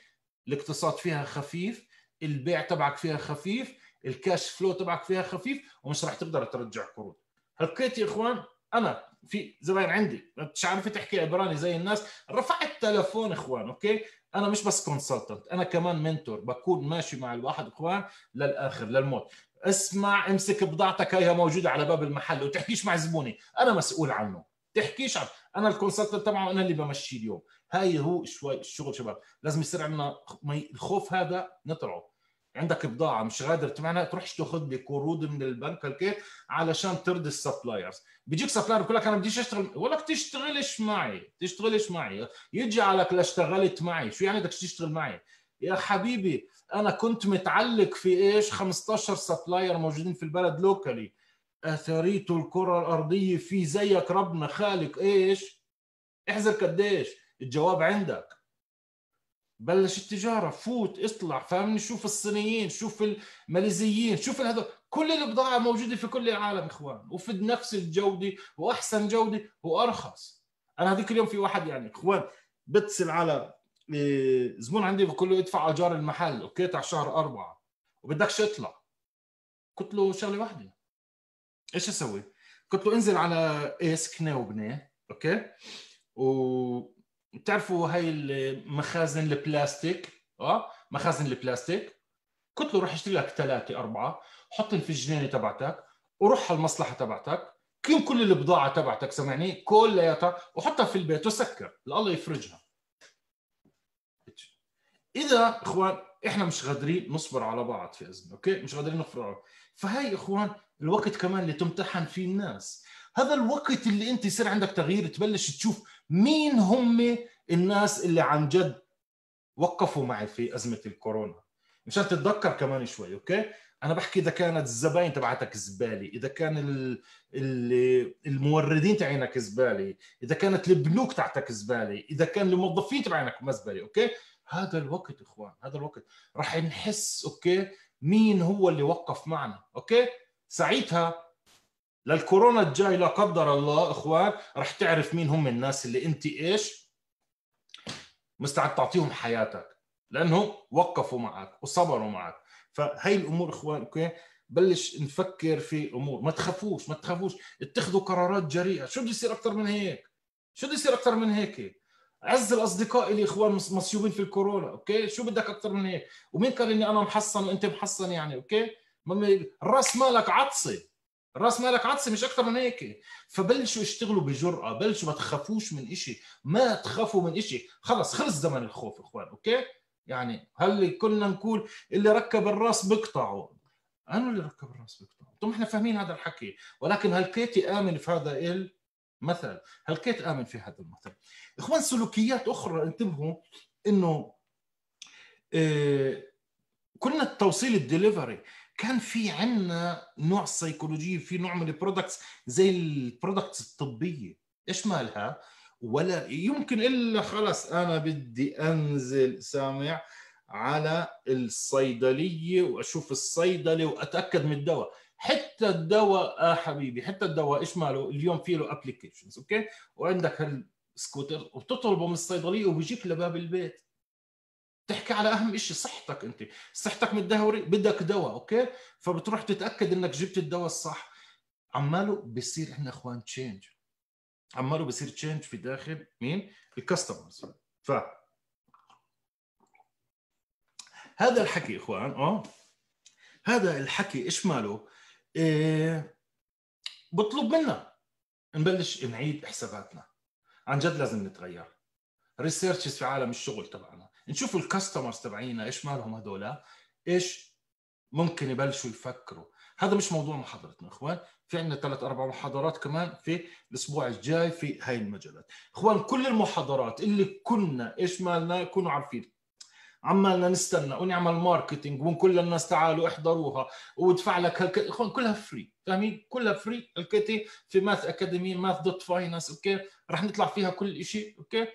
الاقتصاد فيها خفيف البيع تبعك فيها خفيف ال cash flow تبعك فيها خفيف ومش رح تقدر ترجع قروض. حكيت يا إخوان أنا في زباين عندي مش عارفه تحكي عبراني زي الناس. رفعت تلفون إخوان okay؟ أنا مش بس consultant أنا كمان mentor بكون ماشي مع الواحد إخوان للآخر للموت. اسمع امسك بضاعتك هي موجودة على باب المحل وتحكيش مع زبوني. أنا مسؤول عنه. تحكيش عنه أنا ال consultant تبعه أنا اللي بمشيه اليوم. هاي هو شوي الشغل شباب. لازم يصير عندنا الخوف هذا نطلعه عندك بضاعة مش قادر تمعنى تروحش تاخذ لي قروض من البنك هيك علشان ترضي السبلايرز. بيجيك سبلاير بيقول لك أنا بديش اشتغل بقول لك تشتغلش معي تشتغلش معي. يجي عليك لاشتغلت معي. شو يعني بدك تشتغل معي؟ يا حبيبي أنا كنت متعلق في إيش؟ 15 سبلاير موجودين في البلد لوكالي أثريت الكرة الأرضية في زيك ربنا خالق إيش؟ احذر قديش؟ الجواب عندك. بلش التجارة فوت اطلع فاهمني؟ شوف الصينيين شوف الماليزيين شوف هذول. كل البضاعة موجودة في كل العالم إخوان. وفي نفس الجودة وأحسن جودة وأرخص. أنا هذيك اليوم في واحد يعني إخوان بتصل على زبون عندي بقول له ادفع أجار المحل okay تاع شهر أربعة وبدكش تطلع قلت له شغلة واحدة. إيش أسوي؟ قلت له انزل على ACE كنا وبنيه okay؟ و بتعرفوا هاي المخازن البلاستيك؟ آه مخازن البلاستيك. قلت له روح اشتري لك ثلاثة أربعة حطهم في الجنينه تبعتك وروح على المصلحة تبعتك كل كل البضاعة تبعتك سمعني كلياتها وحطها في البيت وسكر الله يفرجها. إذا إخوان إحنا مش قادرين نصبر على بعض في أزمة أوكي؟ مش قادرين نصبر على بعض فهي إخوان الوقت كمان اللي تمتحن فيه الناس. هذا الوقت اللي أنت يصير عندك تغيير تبلش تشوف مين هم الناس اللي عن جد وقفوا معي في أزمة الكورونا. مشان تتذكر كمان شوي okay؟ أنا بحكي إذا كانت الزباين تبعتك زبالة إذا كان الموردين تاعينك زبالة إذا كانت البنوك تاعتك زبالة إذا كان الموظفين تبعينك زباله okay؟ هذا الوقت إخوان هذا الوقت. راح نحس okay مين هو اللي وقف معنا okay؟ ساعتها للكورونا الجاي لا قدر الله إخوان راح تعرف مين هم الناس اللي أنت إيش؟ مستعد تعطيهم حياتك لأنهم وقفوا معك وصبروا معك. فهي الأمور إخوان okay؟ بلش نفكر في امور ما تخافوش ما تخافوش. اتخذوا قرارات جريئة. شو بده يصير أكثر من هيك؟ شو بده يصير أكثر من هيك؟ عز الأصدقاء اللي إخوان مصيوبين في الكورونا okay؟ شو بدك أكثر من هيك ومين قال إني أنا محصن وأنت محصن يعني okay؟ راس مالك عطسة راس مالك عطسة مش أكثر من هيك. فبلشوا يشتغلوا بجرأة بلشوا ما تخافوش من إشي ما تخافوا من إشي. خلص خلص زمن الخوف إخوان okay؟ يعني هل كنا نقول اللي ركب الرأس بقطعه أنا اللي ركب الرأس بقطعه طب إحنا فاهمين هذا الحكي. ولكن هالكيت نآمن في هذا المثل هالكيت نآمن في هذا المثل؟ إخوان سلوكيات أخرى انتبهوا إنه إيه كنا توصيل الدليفري كان في عندنا نوع سيكولوجيه في نوع من ال products زي ال products الطبية. إيش مالها؟ ولا يمكن إلا خلص أنا بدي أنزل سامع على الصيدلية وأشوف الصيدلة وأتأكد من الدواء. حتى الدواء آه حبيبي حتى الدواء إيش ماله اليوم في له applications okay؟ وعندك هالسكوتر وبتطلبه من الصيدلية وبيجيك لباب البيت. تحكي على أهم شيء صحتك أنت. صحتك متدهوري بدك دواء okay؟ فبتروح تتأكد إنك جبت الدواء الصح. عماله بصير إحنا إخوان change عماله بصير change في داخل مين؟ ال customers ف هذا الحكي إخوان آه هذا الحكي إيش ماله؟ إيه بطلب منا نبلش نعيد حساباتنا. عن جد لازم نتغير. ريسيرشز في عالم الشغل تبعنا. نشوف الكاستمرز تبعينا إيش مالهم هذول إيش ممكن يبلشوا يفكروا؟ هذا مش موضوع محاضرتنا إخوان. في عندنا ثلاث أربع محاضرات كمان في الأسبوع الجاي في هاي المجالات. إخوان كل المحاضرات اللي كنا إيش مالنا؟ يكونوا عارفين. عمالنا نستنى ونعمل ماركتينج ونقول للناس تعالوا احضروها وادفع لك هالك... كلها فري فاهمين؟ كلها فري الكتي في ماث اكاديمي ماث دوت فاينانس أوكي رح نطلع فيها كل شيء okay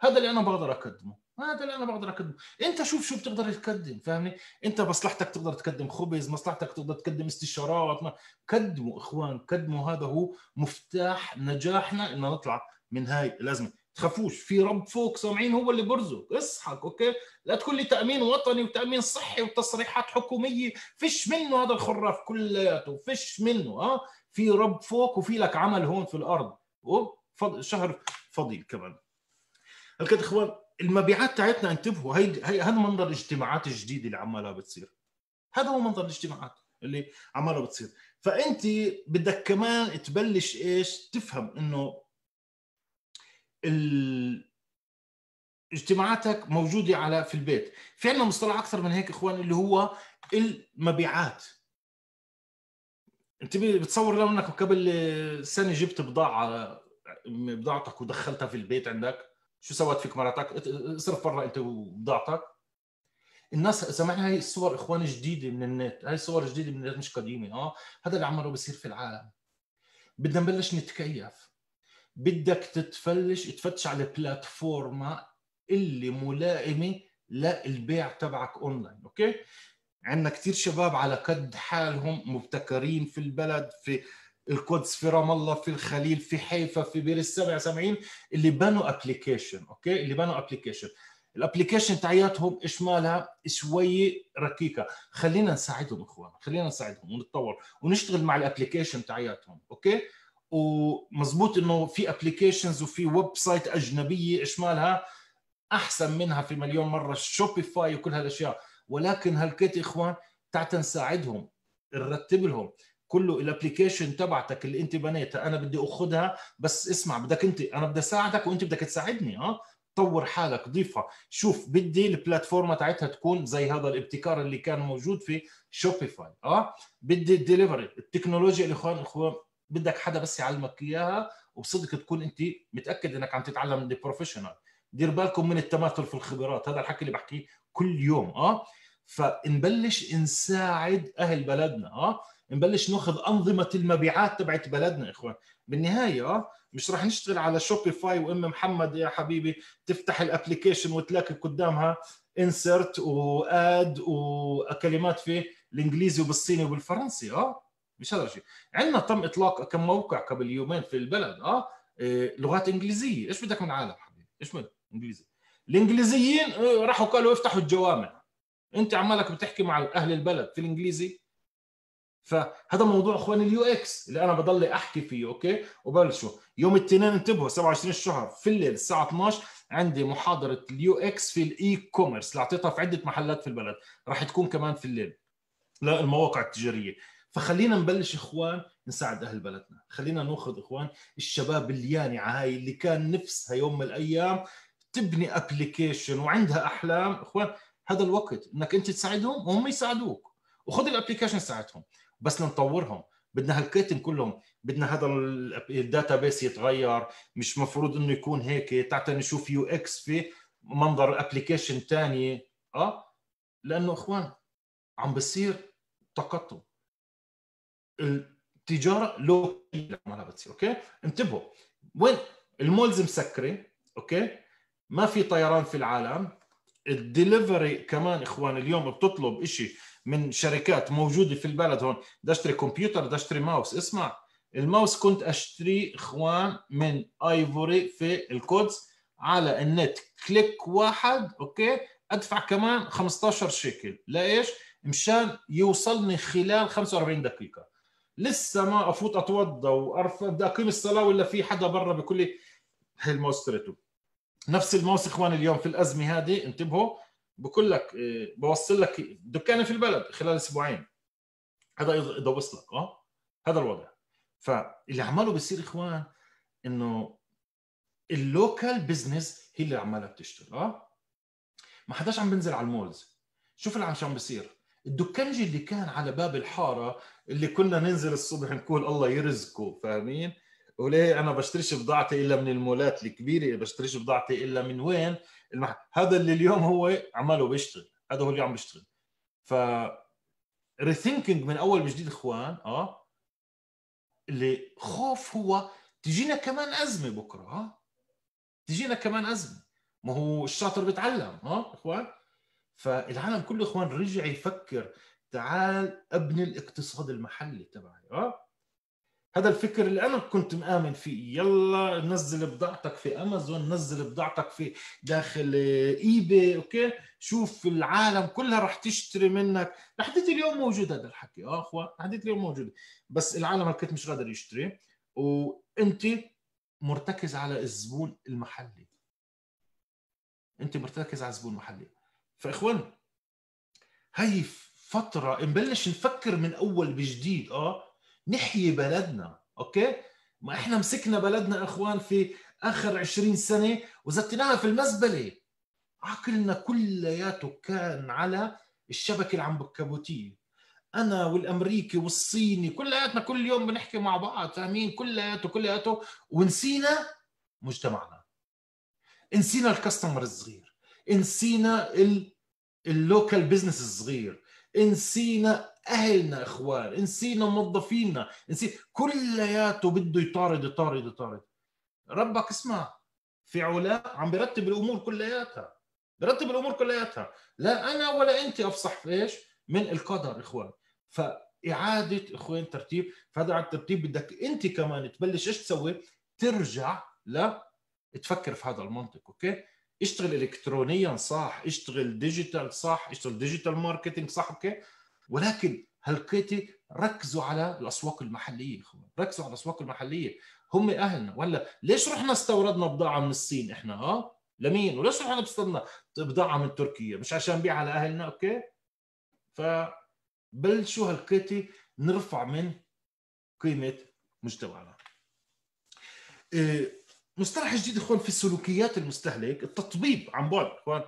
هذا اللي أنا بقدر أقدمه. هذا اللي أنا بقدر أقدمه. أنت شوف شو بتقدر تقدم فاهمني؟ أنت مصلحتك تقدر تقدم خبز مصلحتك تقدر تقدم استشارات ما. قدموا إخوان قدموا. هذا هو مفتاح نجاحنا إن نطلع من هاي الأزمة. تخافوش في رب فوق سامعين؟ هو اللي برزق. اصحك okay؟ لا تقول لي تأمين وطني وتأمين صحي وتصريحات حكومية. فيش منه هذا الخراف كلياته فيش منه ها؟ في رب فوق وفي لك عمل هون في الأرض. شهر فضيل كمان. هلكت إخوان المبيعات تاعتنا انتبهوا هي هذا منظر الاجتماعات الجديده اللي عمالها بتصير. هذا هو منظر الاجتماعات اللي عمالها بتصير. فانت بدك كمان تبلش إيش؟ تفهم إنه. اجتماعاتك موجودة على في البيت. في عندنا مصطلح أكثر من هيك إخوان اللي هو المبيعات. أنت بتصور لو إنك قبل سنة جبت بضاعة بضاعتك ودخلتها في البيت عندك شو سوت فيك مراتك؟ اصرف برا أنت وبضاعتك. الناس سمعنا هاي الصور إخوان جديدة من النت هاي الصور جديدة من النت مش قديمة آه هذا اللي عمله بصير في العالم. بدنا نبلش نتكيف. بدك تتفلش تفتش على بلاتفورما اللي ملائمة للبيع تبعك online okay؟ عندنا كثير شباب على قد حالهم مبتكرين في البلد في القدس في رام الله في الخليل في حيفا في بير السبع سامعين اللي بنوا application okay؟ اللي بنوا application ال application تاعياتهم إيش مالها شوي ركيكة. خلينا نساعدهم إخوان خلينا نساعدهم ونتطور ونشتغل مع ال application تاعياتهم okay؟ ومزبوط إنه في applications وفي website أجنبية إيش مالها أحسن منها في مليون مرة Shopify وكل هالأشياء. ولكن هالكيت إخوان تعال نساعدهم نرتب لهم. كله ال application تبعتك اللي أنت بنيتها أنا بدي أخذها بس اسمع بدك أنت أنا بدي أساعدك وأنت بدك تساعدني ها؟ طور حالك ضيفها. شوف بدي ال platform تاعتها تكون زي هذا الابتكار اللي كان موجود في Shopify آه بدي الدليفري التكنولوجيا الاخوان إخوان بدك حدا بس يعلمك إياها وبصدق تكون أنت متأكد إنك عم تتعلم من professional دير بالكم من التماثل في الخبرات. هذا الحكي اللي بحكيه كل يوم آه؟ فنبلش نساعد أهل بلدنا آه؟ نبلش ناخذ أنظمة المبيعات تبعت بلدنا إخوان. بالنهاية آه مش راح نشتغل على Shopify وأم محمد يا حبيبي. تفتح ال application وتلاقي قدامها insert word وكلمات في الإنجليزي وبالصيني وبالفرنسي آه؟ مش هذا الشيء عندنا تم إطلاق كم موقع قبل يومين في البلد آه؟ إيه لغات إنجليزية. إيش بدك من عالم حبيبي؟ إيش بدك؟ إنجليزي. الإنجليزيين إيه، راحوا قالوا افتحوا الجوامع. أنت عمالك بتحكي مع أهل البلد في الإنجليزي. فهذا موضوع إخواني ال UX اللي أنا بضل أحكي فيه أوكي؟ وبلشوا. يوم الاثنين انتبهوا 27 الشهر في الليل الساعة 12 عندي محاضرة ال UX في ال e-commerce اللي أعطيتها في عدة محلات في البلد. راح تكون كمان في الليل. للمواقع التجارية. فخلينا نبلش إخوان نساعد أهل بلدنا. خلينا نأخذ إخوان الشباب اليانعه هاي اللي كان نفسها يوم من الأيام تبني application وعندها أحلام. إخوان هذا الوقت إنك أنت تساعدهم وهم يساعدوك. وخذ ال application ساعتهم بس نطورهم. بدنا هالكيتن كلهم. بدنا هذا ال database يتغير. مش مفروض إنه يكون هيك. تعال نشوف UX في منظر application ثاني آه لأنه إخوان عم بصير تقطم. التجارة لو ما بتصير أوكي؟ انتبهوا. وين؟ ال malls مسكرة أوكي؟ ما في طيران في العالم. الدليفري كمان إخوان اليوم بتطلب شيء من شركات موجودة في البلد هون. بدي أشتري كمبيوتر بدي أشتري ماوس. اسمع الماوس كنت أشتري إخوان من Ivory في القدس على النت. click واحد أوكي؟ أدفع كمان 15 شيكل. لإيش؟ مشان يوصلني خلال 45 دقيقة. لسه ما أفوت اتوضا وارفع بدي أقيم الصلاة ولا في حدا برا بيقول لي هي الماوس نفس الماوس اخوان اليوم في الأزمة هذه؟ انتبهوا بقول لك إيه، بوصل لك دكانه في البلد خلال أسبوعين. هذا يدوس لك آه؟ هذا الوضع. فاللي عماله بيصير إخوان إنه ال local business هي اللي عمالها بتشتغل آه؟ ما حداش عم بنزل على ال malls. شوف اللي عم بيصير. الدكانجي اللي كان على باب الحارة اللي كنا ننزل الصبح نقول الله يرزقه فاهمين؟ وليه أنا بشتريش بضاعتي إلا من المولات الكبيرة بشتريش بضاعتي إلا من وين؟ المح... هذا اللي اليوم هو عمله بيشتغل هذا هو اللي عم بيشتغل. ف ريثينكينج من أول وجديد إخوان آه اللي خوف هو تجينا كمان أزمة بكرة آه تجينا كمان أزمة. ما هو الشاطر بيتعلم آه إخوان؟ فالعالم كله إخوان رجع يفكر تعال أبني الاقتصاد المحلي تبعي آه؟ هذا الفكر اللي أنا كنت مآمن فيه. يلا نزل بضاعتك في أمازون نزل بضاعتك في داخل eBay أوكي؟ شوف العالم كلها راح تشتري منك. لحديت اليوم موجود هذا الحكي آه اخوان لحديت اليوم موجود. بس العالم كنت مش قادر يشتري. وأنت مرتكز على الزبون المحلي. أنت مرتكز على الزبون المحلي. فاخوان هاي فترة نبلش نفكر من أول بجديد آه نحيي بلدنا أوكي؟ ما إحنا مسكنا بلدنا إخوان في آخر 20 سنة وزتناها في المزبلة. عقلنا كلياته كان على الشبكة العنكبوتية. أنا والأمريكي والصيني كلياتنا كل يوم بنحكي مع بعض فاهمين؟ كلياته كلياته. ونسينا مجتمعنا. نسينا ال customer الصغير. نسينا ال ال local business الصغير. نسينا أهلنا إخوان. نسينا موظفينا. نسينا كلياته بده يطارد يطارد يطارد. ربك اسمع في علاء عم برتب الأمور كلياتها. برتب الأمور كلياتها. لا أنا ولا أنت أفصح. في إيش من القدر إخوان. فإعادة إخوان ترتيب. فهذا على الترتيب بدك أنت كمان تبلش إيش تسوي؟ ترجع لا تفكر في هذا المنطق أوكي؟ اشتغل الكترونيا صح اشتغل digital صح اشتغل digital marketing صح أوكي؟ ولكن هلقيتي ركزوا على الأسواق المحلية ركزوا على الأسواق المحلية. هم أهلنا. ولا ليش رحنا استوردنا بضاعة من الصين إحنا ها؟ لمين؟ وليش رحنا استوردنا بضاعة من تركيا؟ مش عشان نبيع على أهلنا أوكي؟ فبلشوا هلقيتي نرفع من قيمة مجتمعنا إيه مصطلح جديد اخوان في سلوكيات المستهلك التطبيب عن بعد إخوان.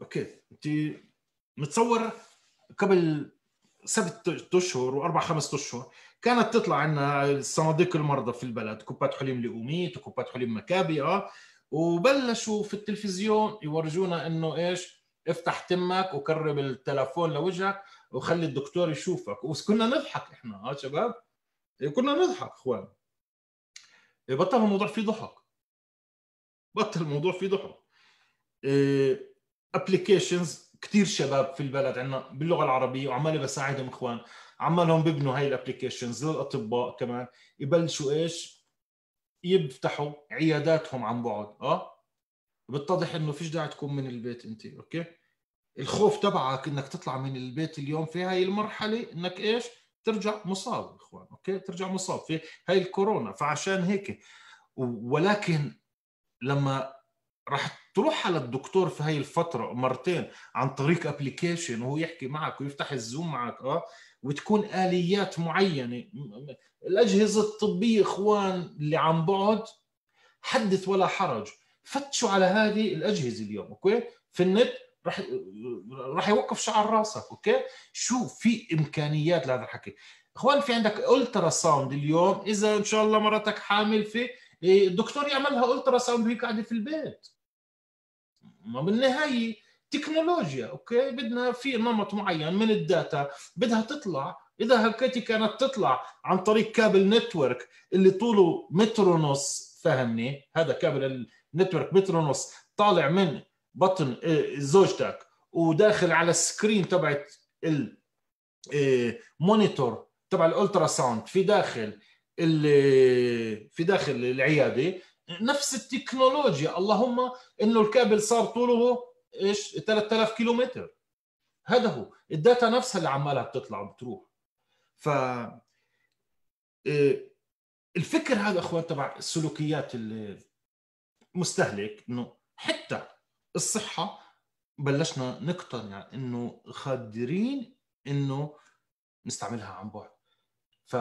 أوكي انت متصور قبل سبت أشهر وأربع خمس أشهر كانت تطلع عندنا صناديق المرضى في البلد كوبات حليم لأوميت وكوبات حليم مكابي آه. وبلشوا في التلفزيون يورجونا إنه إيش؟ افتح تمك وقرب التلفون لوجهك وخلي الدكتور يشوفك. وكنا نضحك إحنا ها شباب. كنا نضحك إخوان. بطل الموضوع فيه ضحك. بطل الموضوع فيه ضحك. applications كثير شباب في البلد عندنا باللغة العربية وعمالي بساعدهم إخوان. عمالهم ببنوا هاي ال applications للأطباء كمان. يبلشوا إيش؟ يفتحوا عياداتهم عن بعد. آه؟ بتضح إنه فيش داعي تكون من البيت أنت أوكي؟ الخوف تبعك إنك تطلع من البيت اليوم في هاي المرحلة إنك إيش؟ ترجع مصاب إخوان أوكي؟ ترجع مصاب في هاي الكورونا. فعشان هيك ولكن لما راح تروح على الدكتور في هاي الفترة مرتين عن طريق application وهو يحكي معك ويفتح ال Zoom معك آه وتكون آليات معينة. الأجهزة الطبية إخوان اللي عن بعد حدث ولا حرج. فتشوا على هذه الأجهزة اليوم أوكي؟ في النت راح راح يوقف شعر راسك أوكي؟ شو في إمكانيات لهذا الحكي؟ إخوان في عندك ultrasound اليوم؟ إذا إن شاء الله مرتك حامل في الدكتور يعملها ultrasound وهي قاعدة في البيت. ما بالنهاية تكنولوجيا okay؟ بدنا في نمط معين من ال data بدها تطلع. إذا حكيتي كانت تطلع عن طريق كابل network اللي طوله متر ونص فهمني؟ هذا كابل ال network متر ونص طالع من بطن إيه، زوجتك وداخل على ال screen تبعت ال monitor إيه، تبع ال ultrasound في داخل. في داخل العيادة نفس التكنولوجيا. اللهم إنه الكابل صار طوله إيش؟ 3000 كيلومتر. هذا هو. ال data نفسها اللي عمالها بتطلع وبتروح. ف إيه، الفكر هذا أخوان تبع السلوكيات المستهلك إنه حتى الصحة بلشنا نقتنع إنه قادرين إنه نستعملها عن بعد. ف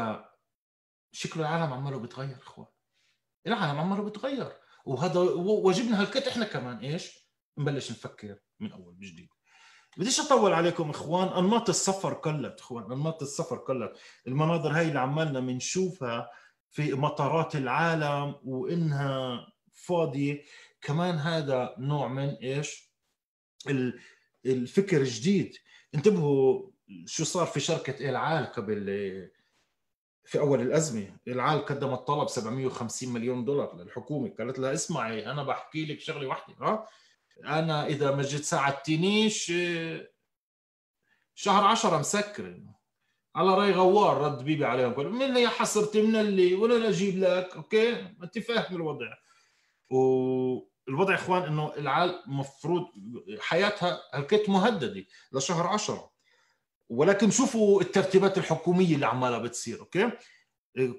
شكل العالم عماله بيتغير إخوان. العالم عماله بيتغير. وهذا واجبنا هالكت إحنا كمان إيش؟ نبلش نفكر من أول بجديد بديش أطول عليكم إخوان. أنماط السفر قلت إخوان. أنماط السفر قلت. المناظر هاي اللي عمالنا بنشوفها في مطارات العالم وإنها فاضية. كمان هذا نوع من إيش؟ الفكر الجديد. انتبهوا شو صار في شركة إلعال قبل في أول الأزمة العال قدمت طلب 750 مليون دولار للحكومة. قالت لها اسمعي أنا بحكي لك شغلة واحدة ها؟ أنا إذا ما جيت ساعدتنيش شهر 10 مسكر على رأي غوار رد بيبي عليهم قال من يا حصرتي من اللي؟ ولا أجيب لك أوكي؟ انت فاهم الوضع. والوضع إخوان إنه العال مفروض حياتها هلكت مهددة لشهر 10 ولكن شوفوا الترتيبات الحكومية اللي عمالها بتصير أوكي؟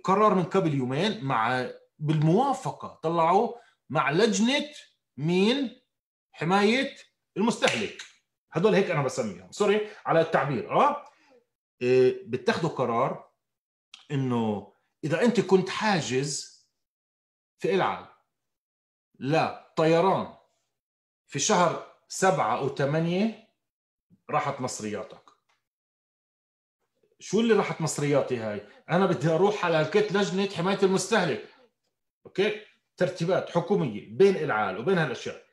قرار من قبل يومين مع بالموافقة طلعوا مع لجنة مين؟ حماية المستهلك. هدول هيك أنا بسميهم. sorry على التعبير آه؟ إيه، بتاخذوا قرار إنه إذا أنت كنت حاجز في العال للطيران في شهر سبعة أو ثمانية راحت مصرياتك شو اللي راحت مصرياتي هاي؟ أنا بدي أروح على الكت لجنة حماية المستهلك. okay؟ ترتيبات حكومية بين العال وبين هالأشياء.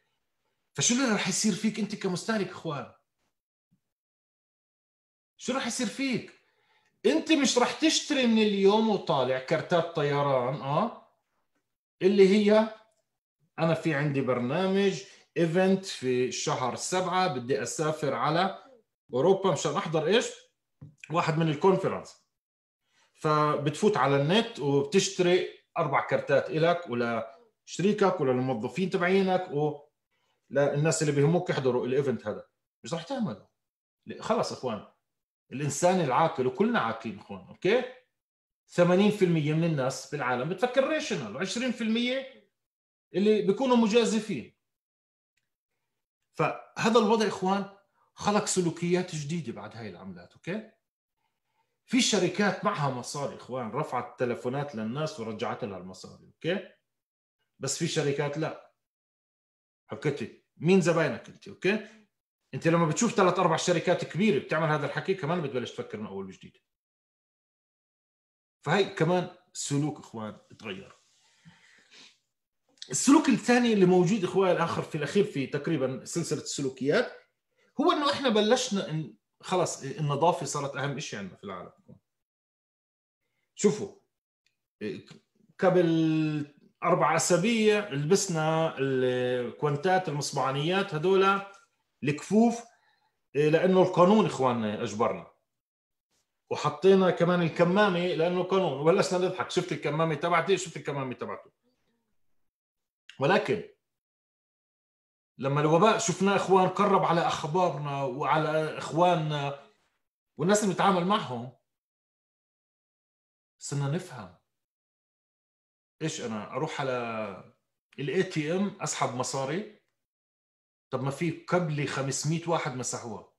فشو اللي رح يصير فيك أنت كمستهلك إخوان؟ شو راح يصير فيك؟ أنت مش راح تشتري من اليوم وطالع كارتات طيران آه؟ اللي هي أنا في عندي برنامج event في شهر سبعة بدي أسافر على أوروبا مشان أحضر إيش؟ واحد من ال conference فبتفوت على النت وبتشتري أربع كارتات لك ولا شريكك ولا الموظفين تبعينك وللناس اللي بيهموك يحضروا ال event هذا. مش رح تعمله. خلص إخوان. الإنسان العاقل وكلنا عاقلين إخوان okay؟ 80% من الناس بالعالم بتفكر rational و20% اللي بيكونوا مجازفين. فهذا الوضع إخوان خلق سلوكيات جديدة بعد هاي العملات okay؟ في شركات معها مصاري إخوان. رفعت تلفونات للناس ورجعت لها المصاري okay؟ بس في شركات لا. حكيتي. مين زباينك أنت okay؟ أنت لما بتشوف ثلاث أربع شركات كبيرة بتعمل هذا الحكي كمان بتبلش تفكر من أول وجديد. فهي كمان سلوك إخوان تغير. السلوك الثاني اللي موجود إخوان الآخر في الأخير في تقريبا سلسلة السلوكيات هو إنه إحنا بلشنا خلص النظافة صارت أهم شيء عندنا في العالم. شوفوا قبل أربع أسابيع لبسنا الكوانتات المصبعانيات هذول الكفوف لأنه القانون إخواننا أجبرنا. وحطينا كمان الكمامة لأنه قانون وبلشنا نضحك. شفت الكمامة تبعتي؟ شفت الكمامة تبعته. ولكن لما الوباء شفناه إخوان قرب على أخبارنا وعلى إخواننا والناس اللي بنتعامل معهم صرنا نفهم. إيش أنا أروح على ال ATM أسحب مصاري؟ طب ما في قبلي 500 واحد مسحوها.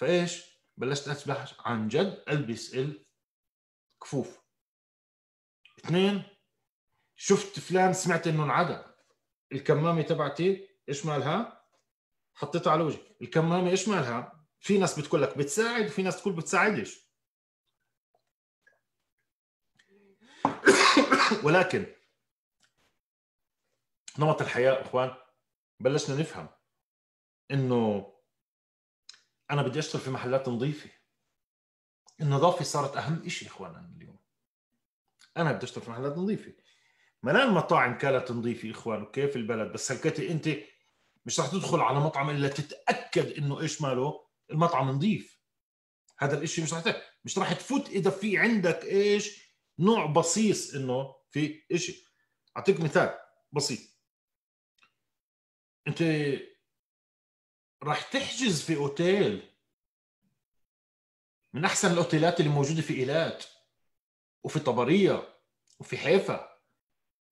فإيش؟ بلشت أصبح عن جد ألبس الكفوف اثنين شفت فلان سمعت إنه انعدى الكمامة تبعتي إيش مالها؟ حطيتها على وجهي. الكمامة إيش مالها؟ في ناس بتقول لك بتساعد وفي ناس تقول بتساعدش. ولكن نمط الحياة إخوان بلشنا نفهم إنه أنا بدي أشتغل في محلات نظيفة. النظافة صارت أهم شيء اخوانا اليوم. أنا بدي أشتغل في محلات نظيفة. ما المطاعم كانت نظيفه إخوان أوكي في البلد؟ بس هلكتي أنت مش رح تدخل على مطعم إلا تتأكد إنه إيش ماله؟ المطعم نظيف. هذا الإشي مش رح مش رح تفوت إذا في عندك إيش؟ نوع بصيص إنه في إشي. أعطيك مثال بسيط. أنت راح تحجز في أوتيل. من أحسن الأوتيلات اللي موجودة في إيلات وفي طبرية وفي حيفا.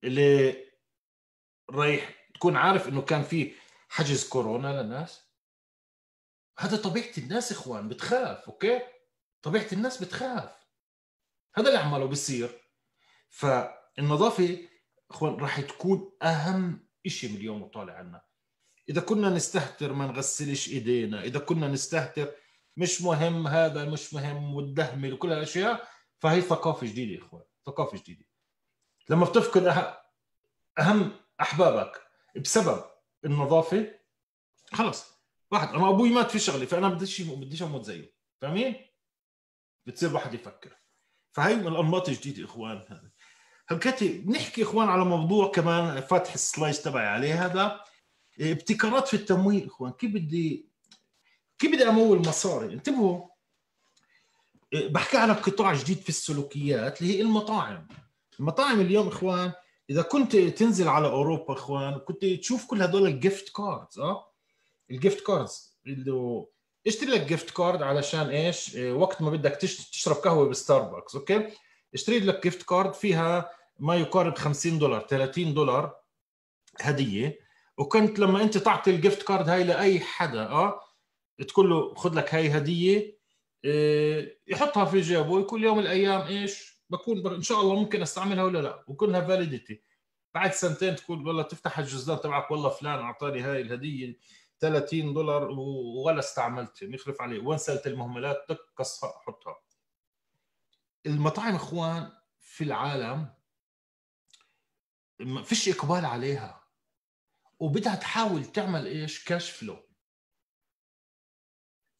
اللي رايح تكون عارف إنه كان في حجز كورونا للناس. هذا طبيعة الناس إخوان بتخاف أوكي؟ طبيعة الناس بتخاف. هذا اللي عماله بيصير. فالنظافة إخوان راح تكون أهم شيء من اليوم وطالع عنا. إذا كنا نستهتر ما نغسلش إيدينا إذا كنا نستهتر مش مهم هذا مش مهم والدهمل وكل الاشياء فهي ثقافة جديدة إخوان ثقافة جديدة. لما بتفقد أهم أحبابك بسبب النظافة خلص. واحد أنا أبوي مات في شغلي فأنا بديش بديش أموت زيه. فاهمين؟ بتصير واحد يفكر. فهي من الأنماط الجديدة إخوان هلكتي بنحكي إخوان على موضوع كمان فاتح السلايس تبعي عليه هذا. ابتكارات في التمويل إخوان. كيف بدي كيف بدي أمول مصاري؟ انتبهوا. بحكي على قطاع جديد في السلوكيات اللي هي المطاعم. المطاعم اليوم إخوان إذا كنت تنزل على أوروبا إخوان كنت تشوف كل هدول ال gift cards آه؟ ال gift cards اللي اشتري لك gift card علشان إيش؟ وقت ما بدك تشرب قهوة بستاربكس okay؟ اشتري لك gift card فيها ما يقارب 50 دولار 30 دولار هدية. وكنت لما أنت تعطي ال gift card هاي لأي حدا آه؟ تقول له خذ لك هاي هدية آه يحطها في جيبه وكل يوم الأيام إيش؟ بكون إن شاء الله ممكن أستعملها ولا لا. وكلها validity بعد سنتين تقول والله تفتح الجزدان تبعك والله فلان أعطاني هاي الهدية 30 دولار ولا استعملتها نخلف عليه وين سلة المهملات؟ تك قصها حطها. المطاعم إخوان في العالم ما فيش إقبال عليها. وبدها تحاول تعمل إيش؟ cash flow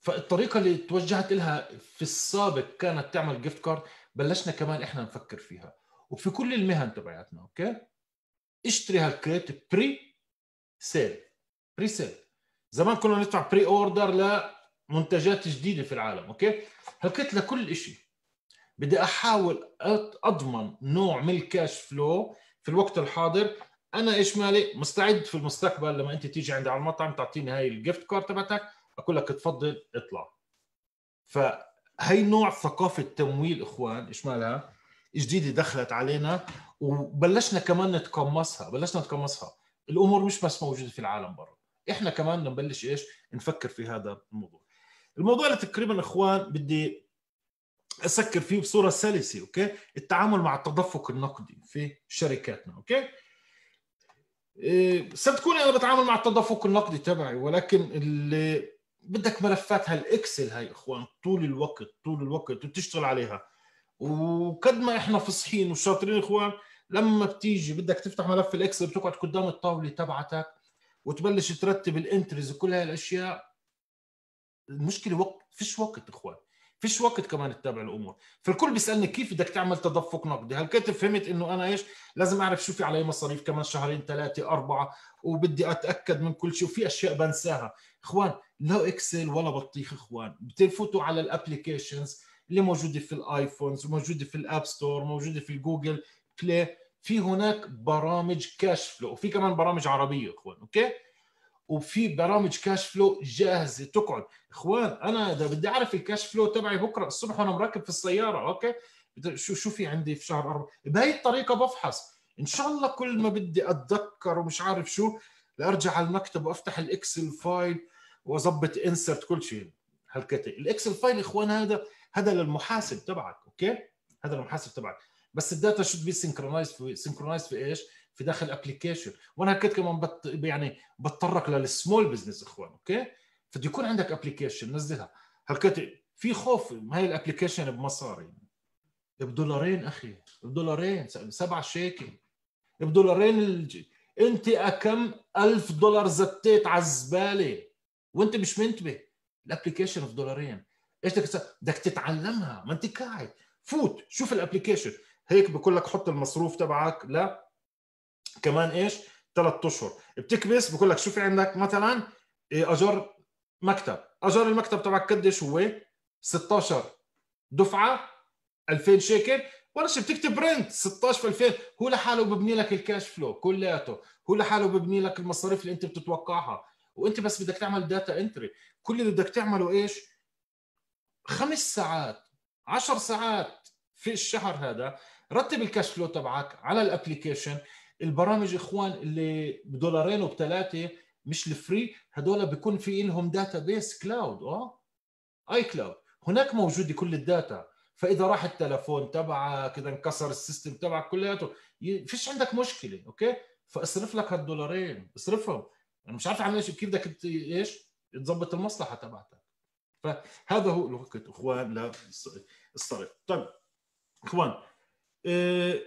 فالطريقة اللي توجهت لها في السابق كانت تعمل gift card بلشنا كمان إحنا نفكر فيها. وفي كل المهن تبعتنا okay؟ اشتري هالكريت pre-sale pre-sale زمان كنا ندفع pre-order لمنتجات جديدة في العالم okay؟ هالكريت لكل شيء بدي أحاول أضمن نوع من ال cash flow في الوقت الحاضر. أنا إيش مالي؟ مستعد في المستقبل لما أنت تيجي عندي على المطعم تعطيني هاي ال gift card تبعتك أقول لك تفضل اطلع. فهي نوع ثقافة تمويل إخوان إيش مالها جديدة دخلت علينا وبلشنا كمان نتقمصها بلشنا نتقمصها. الأمور مش بس موجودة في العالم برا. إحنا كمان نبلش إيش؟ نفكر في هذا الموضوع. الموضوع اللي تقريبا إخوان بدي أسكر فيه بصورة سلسة okay؟ التعامل مع التدفق النقدي في شركاتنا okay؟ إيه صدقوني أنا بتعامل مع التدفق النقدي تبعي ولكن اللي بدك ملفات هال Excel هاي إخوان طول الوقت طول الوقت وتشتغل عليها. وقد ما إحنا فصحين وشاطرين إخوان لما بتيجي بدك تفتح ملف ال Excel بتقعد قدام الطاولة تبعتك وتبلش ترتب ال entries وكل هاي الأشياء المشكلة وقت فيش وقت إخوان. فيش وقت كمان تتابع الأمور. فالكل بيسألني كيف بدك تعمل تدفق نقدي هل كنت فهمت إنه أنا إيش؟ لازم أعرف شو في علي مصاريف كمان شهرين ثلاثة أربعة وبدي أتأكد من كل شيء. وفي أشياء بنساها. إخوان لا Excel ولا بطيخ إخوان. بتفوتوا على ال applications اللي موجودة في ال iPhones وموجوده في ال App Store موجودة في الجوجل Play. في هناك برامج cash flow وفي كمان برامج عربية إخوان okay؟ وفي برامج cash flow جاهزة تقعد. إخوان أنا إذا بدي أعرف ال cash flow تبعي بكرة الصبح وأنا مركب في السيارة okay؟ شو شو في عندي في شهر أربعة؟ بهي الطريقة بفحص. إنشالله كل ما بدي أتذكر ومش عارف شو لأرجع على المكتب وأفتح ال Excel file وأظبط insert كل شيء. هالكيت. ال Excel file إخوان هذا هذا للمحاسب تبعك okay؟ هذا للمحاسب تبعك. بس ال data شو بي synchronize في synchronize في إيش؟ في داخل application وأنا هكذا كمان بت يعني بتطرق لل small business إخوان okay؟ فبده يكون عندك application نزلها. هكذا في خوف هاي ال application بمصاري. بدولارين أخي بدولارين سبعة شيكل. بدولارين الج... أنت اكم ألف دولار زتيت على الزبالة؟ وأنت مش منتبه. ال application في دولارين. إيش بدك بدك تتعلمها. ما أنت قاعد. فوت شوف ال application هيك بقول لك حط المصروف تبعك لكمان إيش؟ ثلاث أشهر. بتكبس بقول لك شو في عندك؟ مثلا إيه، اجار مكتب. اجار المكتب تبعك قديش هو؟ 16 دفعة 2000 شيكل. ولا شيء بتكتب rent 16 في 2000 هو لحاله ببني لك ال cash flow كلياته. هو لحاله ببني لك المصاريف اللي أنت بتتوقعها. وأنت بس بدك تعمل data entry كل اللي بدك تعمله إيش؟ خمس ساعات عشر ساعات في الشهر هذا. رتب ال cash flow تبعك على ال application البرامج إخوان اللي بدولارين وبثلاثه مش ال free هدول بيكون في لهم database cloud آه؟ iCloud هناك موجوده كل ال data. فإذا راح التلفون تبعك إذا انكسر ال system تبعك كلياته فيش عندك مشكلة okay؟ فاصرف لك هالدولارين اصرفهم. أنا مش عارف عن إيش كيف بدك إيش؟ تظبط المصلحة تبعتك. فهذا هو الوقت إخوان للصرف طيب إخوان إيه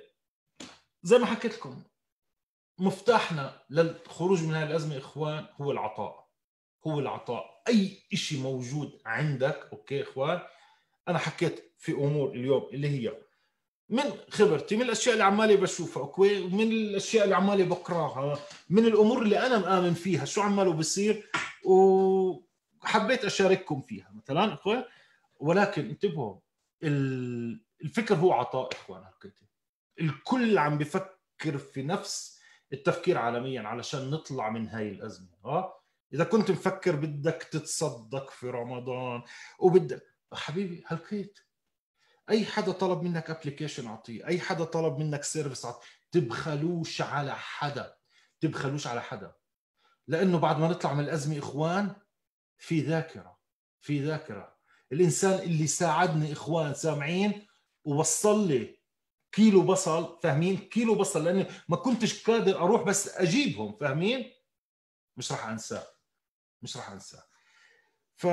زي ما حكيت لكم مفتاحنا للخروج من هذه الأزمة إخوان هو العطاء. هو العطاء. أي شيء موجود عندك okay إخوان. أنا حكيت في أمور اليوم اللي هي من خبرتي من الأشياء اللي عمالي بشوفها أوكي من الأشياء اللي عمالي بقراها من الأمور اللي أنا مآمن فيها شو عماله بصير وحبيت أشارككم فيها مثلا إخوان. ولكن انتبهوا الفكر هو عطاء إخوان الكل عم بفكر في نفس التفكير عالميا علشان نطلع من هاي الأزمة آه؟ إذا كنت مفكر بدك تتصدق في رمضان وبدك حبيبي هلكيت أي حدا طلب منك application اعطيه أي حدا طلب منك service اعطيه تبخلوش على حدا تبخلوش على حدا. لأنه بعد ما نطلع من الأزمة إخوان في ذاكرة في ذاكرة. الإنسان اللي ساعدني إخوان سامعين ووصل لي كيلو بصل فاهمين؟ كيلو بصل لأني ما كنتش قادر أروح بس أجيبهم فاهمين؟ مش راح انساه مش راح انساه ف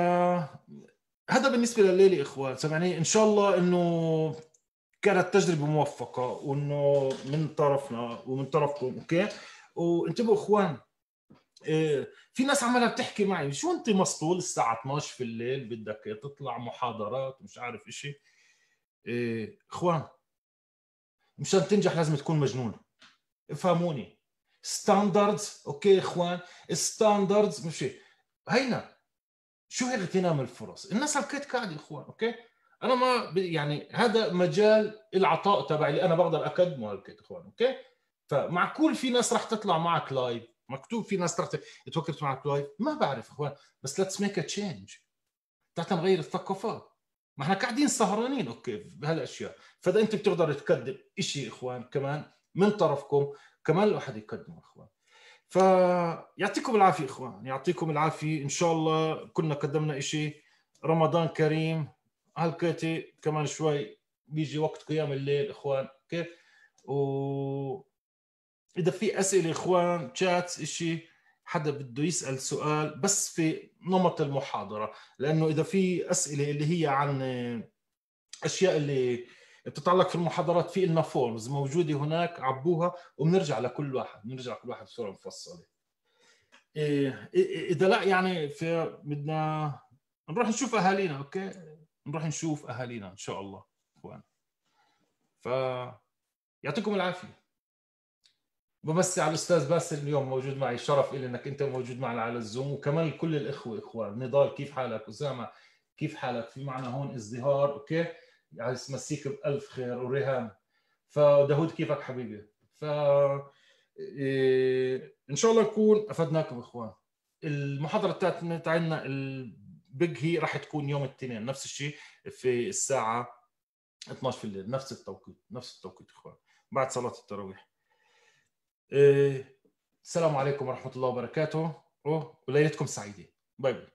هذا بالنسبة لليلة اخوان سامعني إن شاء الله إنه كانت تجربة موفقة وإنه من طرفنا ومن طرفكم أوكي؟ وانتبهوا اخوان إيه في ناس عمالها بتحكي معي شو أنت مسطول الساعة 12 في الليل؟ بدك تطلع محاضرات مش عارف إشي. إيه اخوان مشان تنجح لازم تكون مجنون. افهموني. standards okay إخوان. standards مش هينا. شو هي اغتنام الفرص؟ الناس هالكيت قاعدة إخوان okay؟ أنا ما يعني هذا مجال العطاء تبعي اللي أنا بقدر اقدمه هالكيت إخوان okay؟ فمعقول في ناس راح تطلع معك live مكتوب في ناس راح توكل معك live ما بعرف إخوان بس let's make a change تعال نغير الثقافات. ما إحنا قاعدين سهرانين okay بهالأشياء. فإذا أنت بتقدر تقدم شيء إخوان كمان من طرفكم كمان الواحد يقدم إخوان. فيعطيكم العافية إخوان. يعطيكم العافية. إن شاء الله كنا قدمنا شيء رمضان كريم. هالكيتي كمان شوي بيجي وقت قيام الليل إخوان. كيف و إذا في أسئلة إخوان شات شيء حدا بده يسأل سؤال بس في نمط المحاضرة لأنه إذا في أسئلة اللي هي عن أشياء اللي بتتعلق في المحاضرات في لنا forms موجودة هناك عبوها وبنرجع لكل واحد بنرجع لكل واحد بصورة مفصلة. إيه إذا لا يعني في بدنا نروح نشوف أهالينا okay؟ نروح نشوف أهالينا إن شاء الله. إخوان. ف يعطيكم العافية. بمسي على الأستاذ باسل اليوم موجود معي. شرف لي إنك أنت موجود معنا على ال Zoom. وكمان كل الإخوة اخوان نضال كيف حالك؟ أسامة كيف حالك؟ في معنا هون ازدهار okay؟ يعني مسيك بألف خير وريهام. فداود كيفك حبيبي؟ ف إيه إن شاء الله نكون أفدناكم إخوان. المحاضرة تاعتنا البيج هي راح تكون يوم الاثنين نفس الشيء في الساعة 12 في الليل. نفس التوقيت نفس التوقيت إخوان. بعد صلاة التراويح. السلام عليكم ورحمة الله وبركاته. وليلتكم سعيدة. باي باي.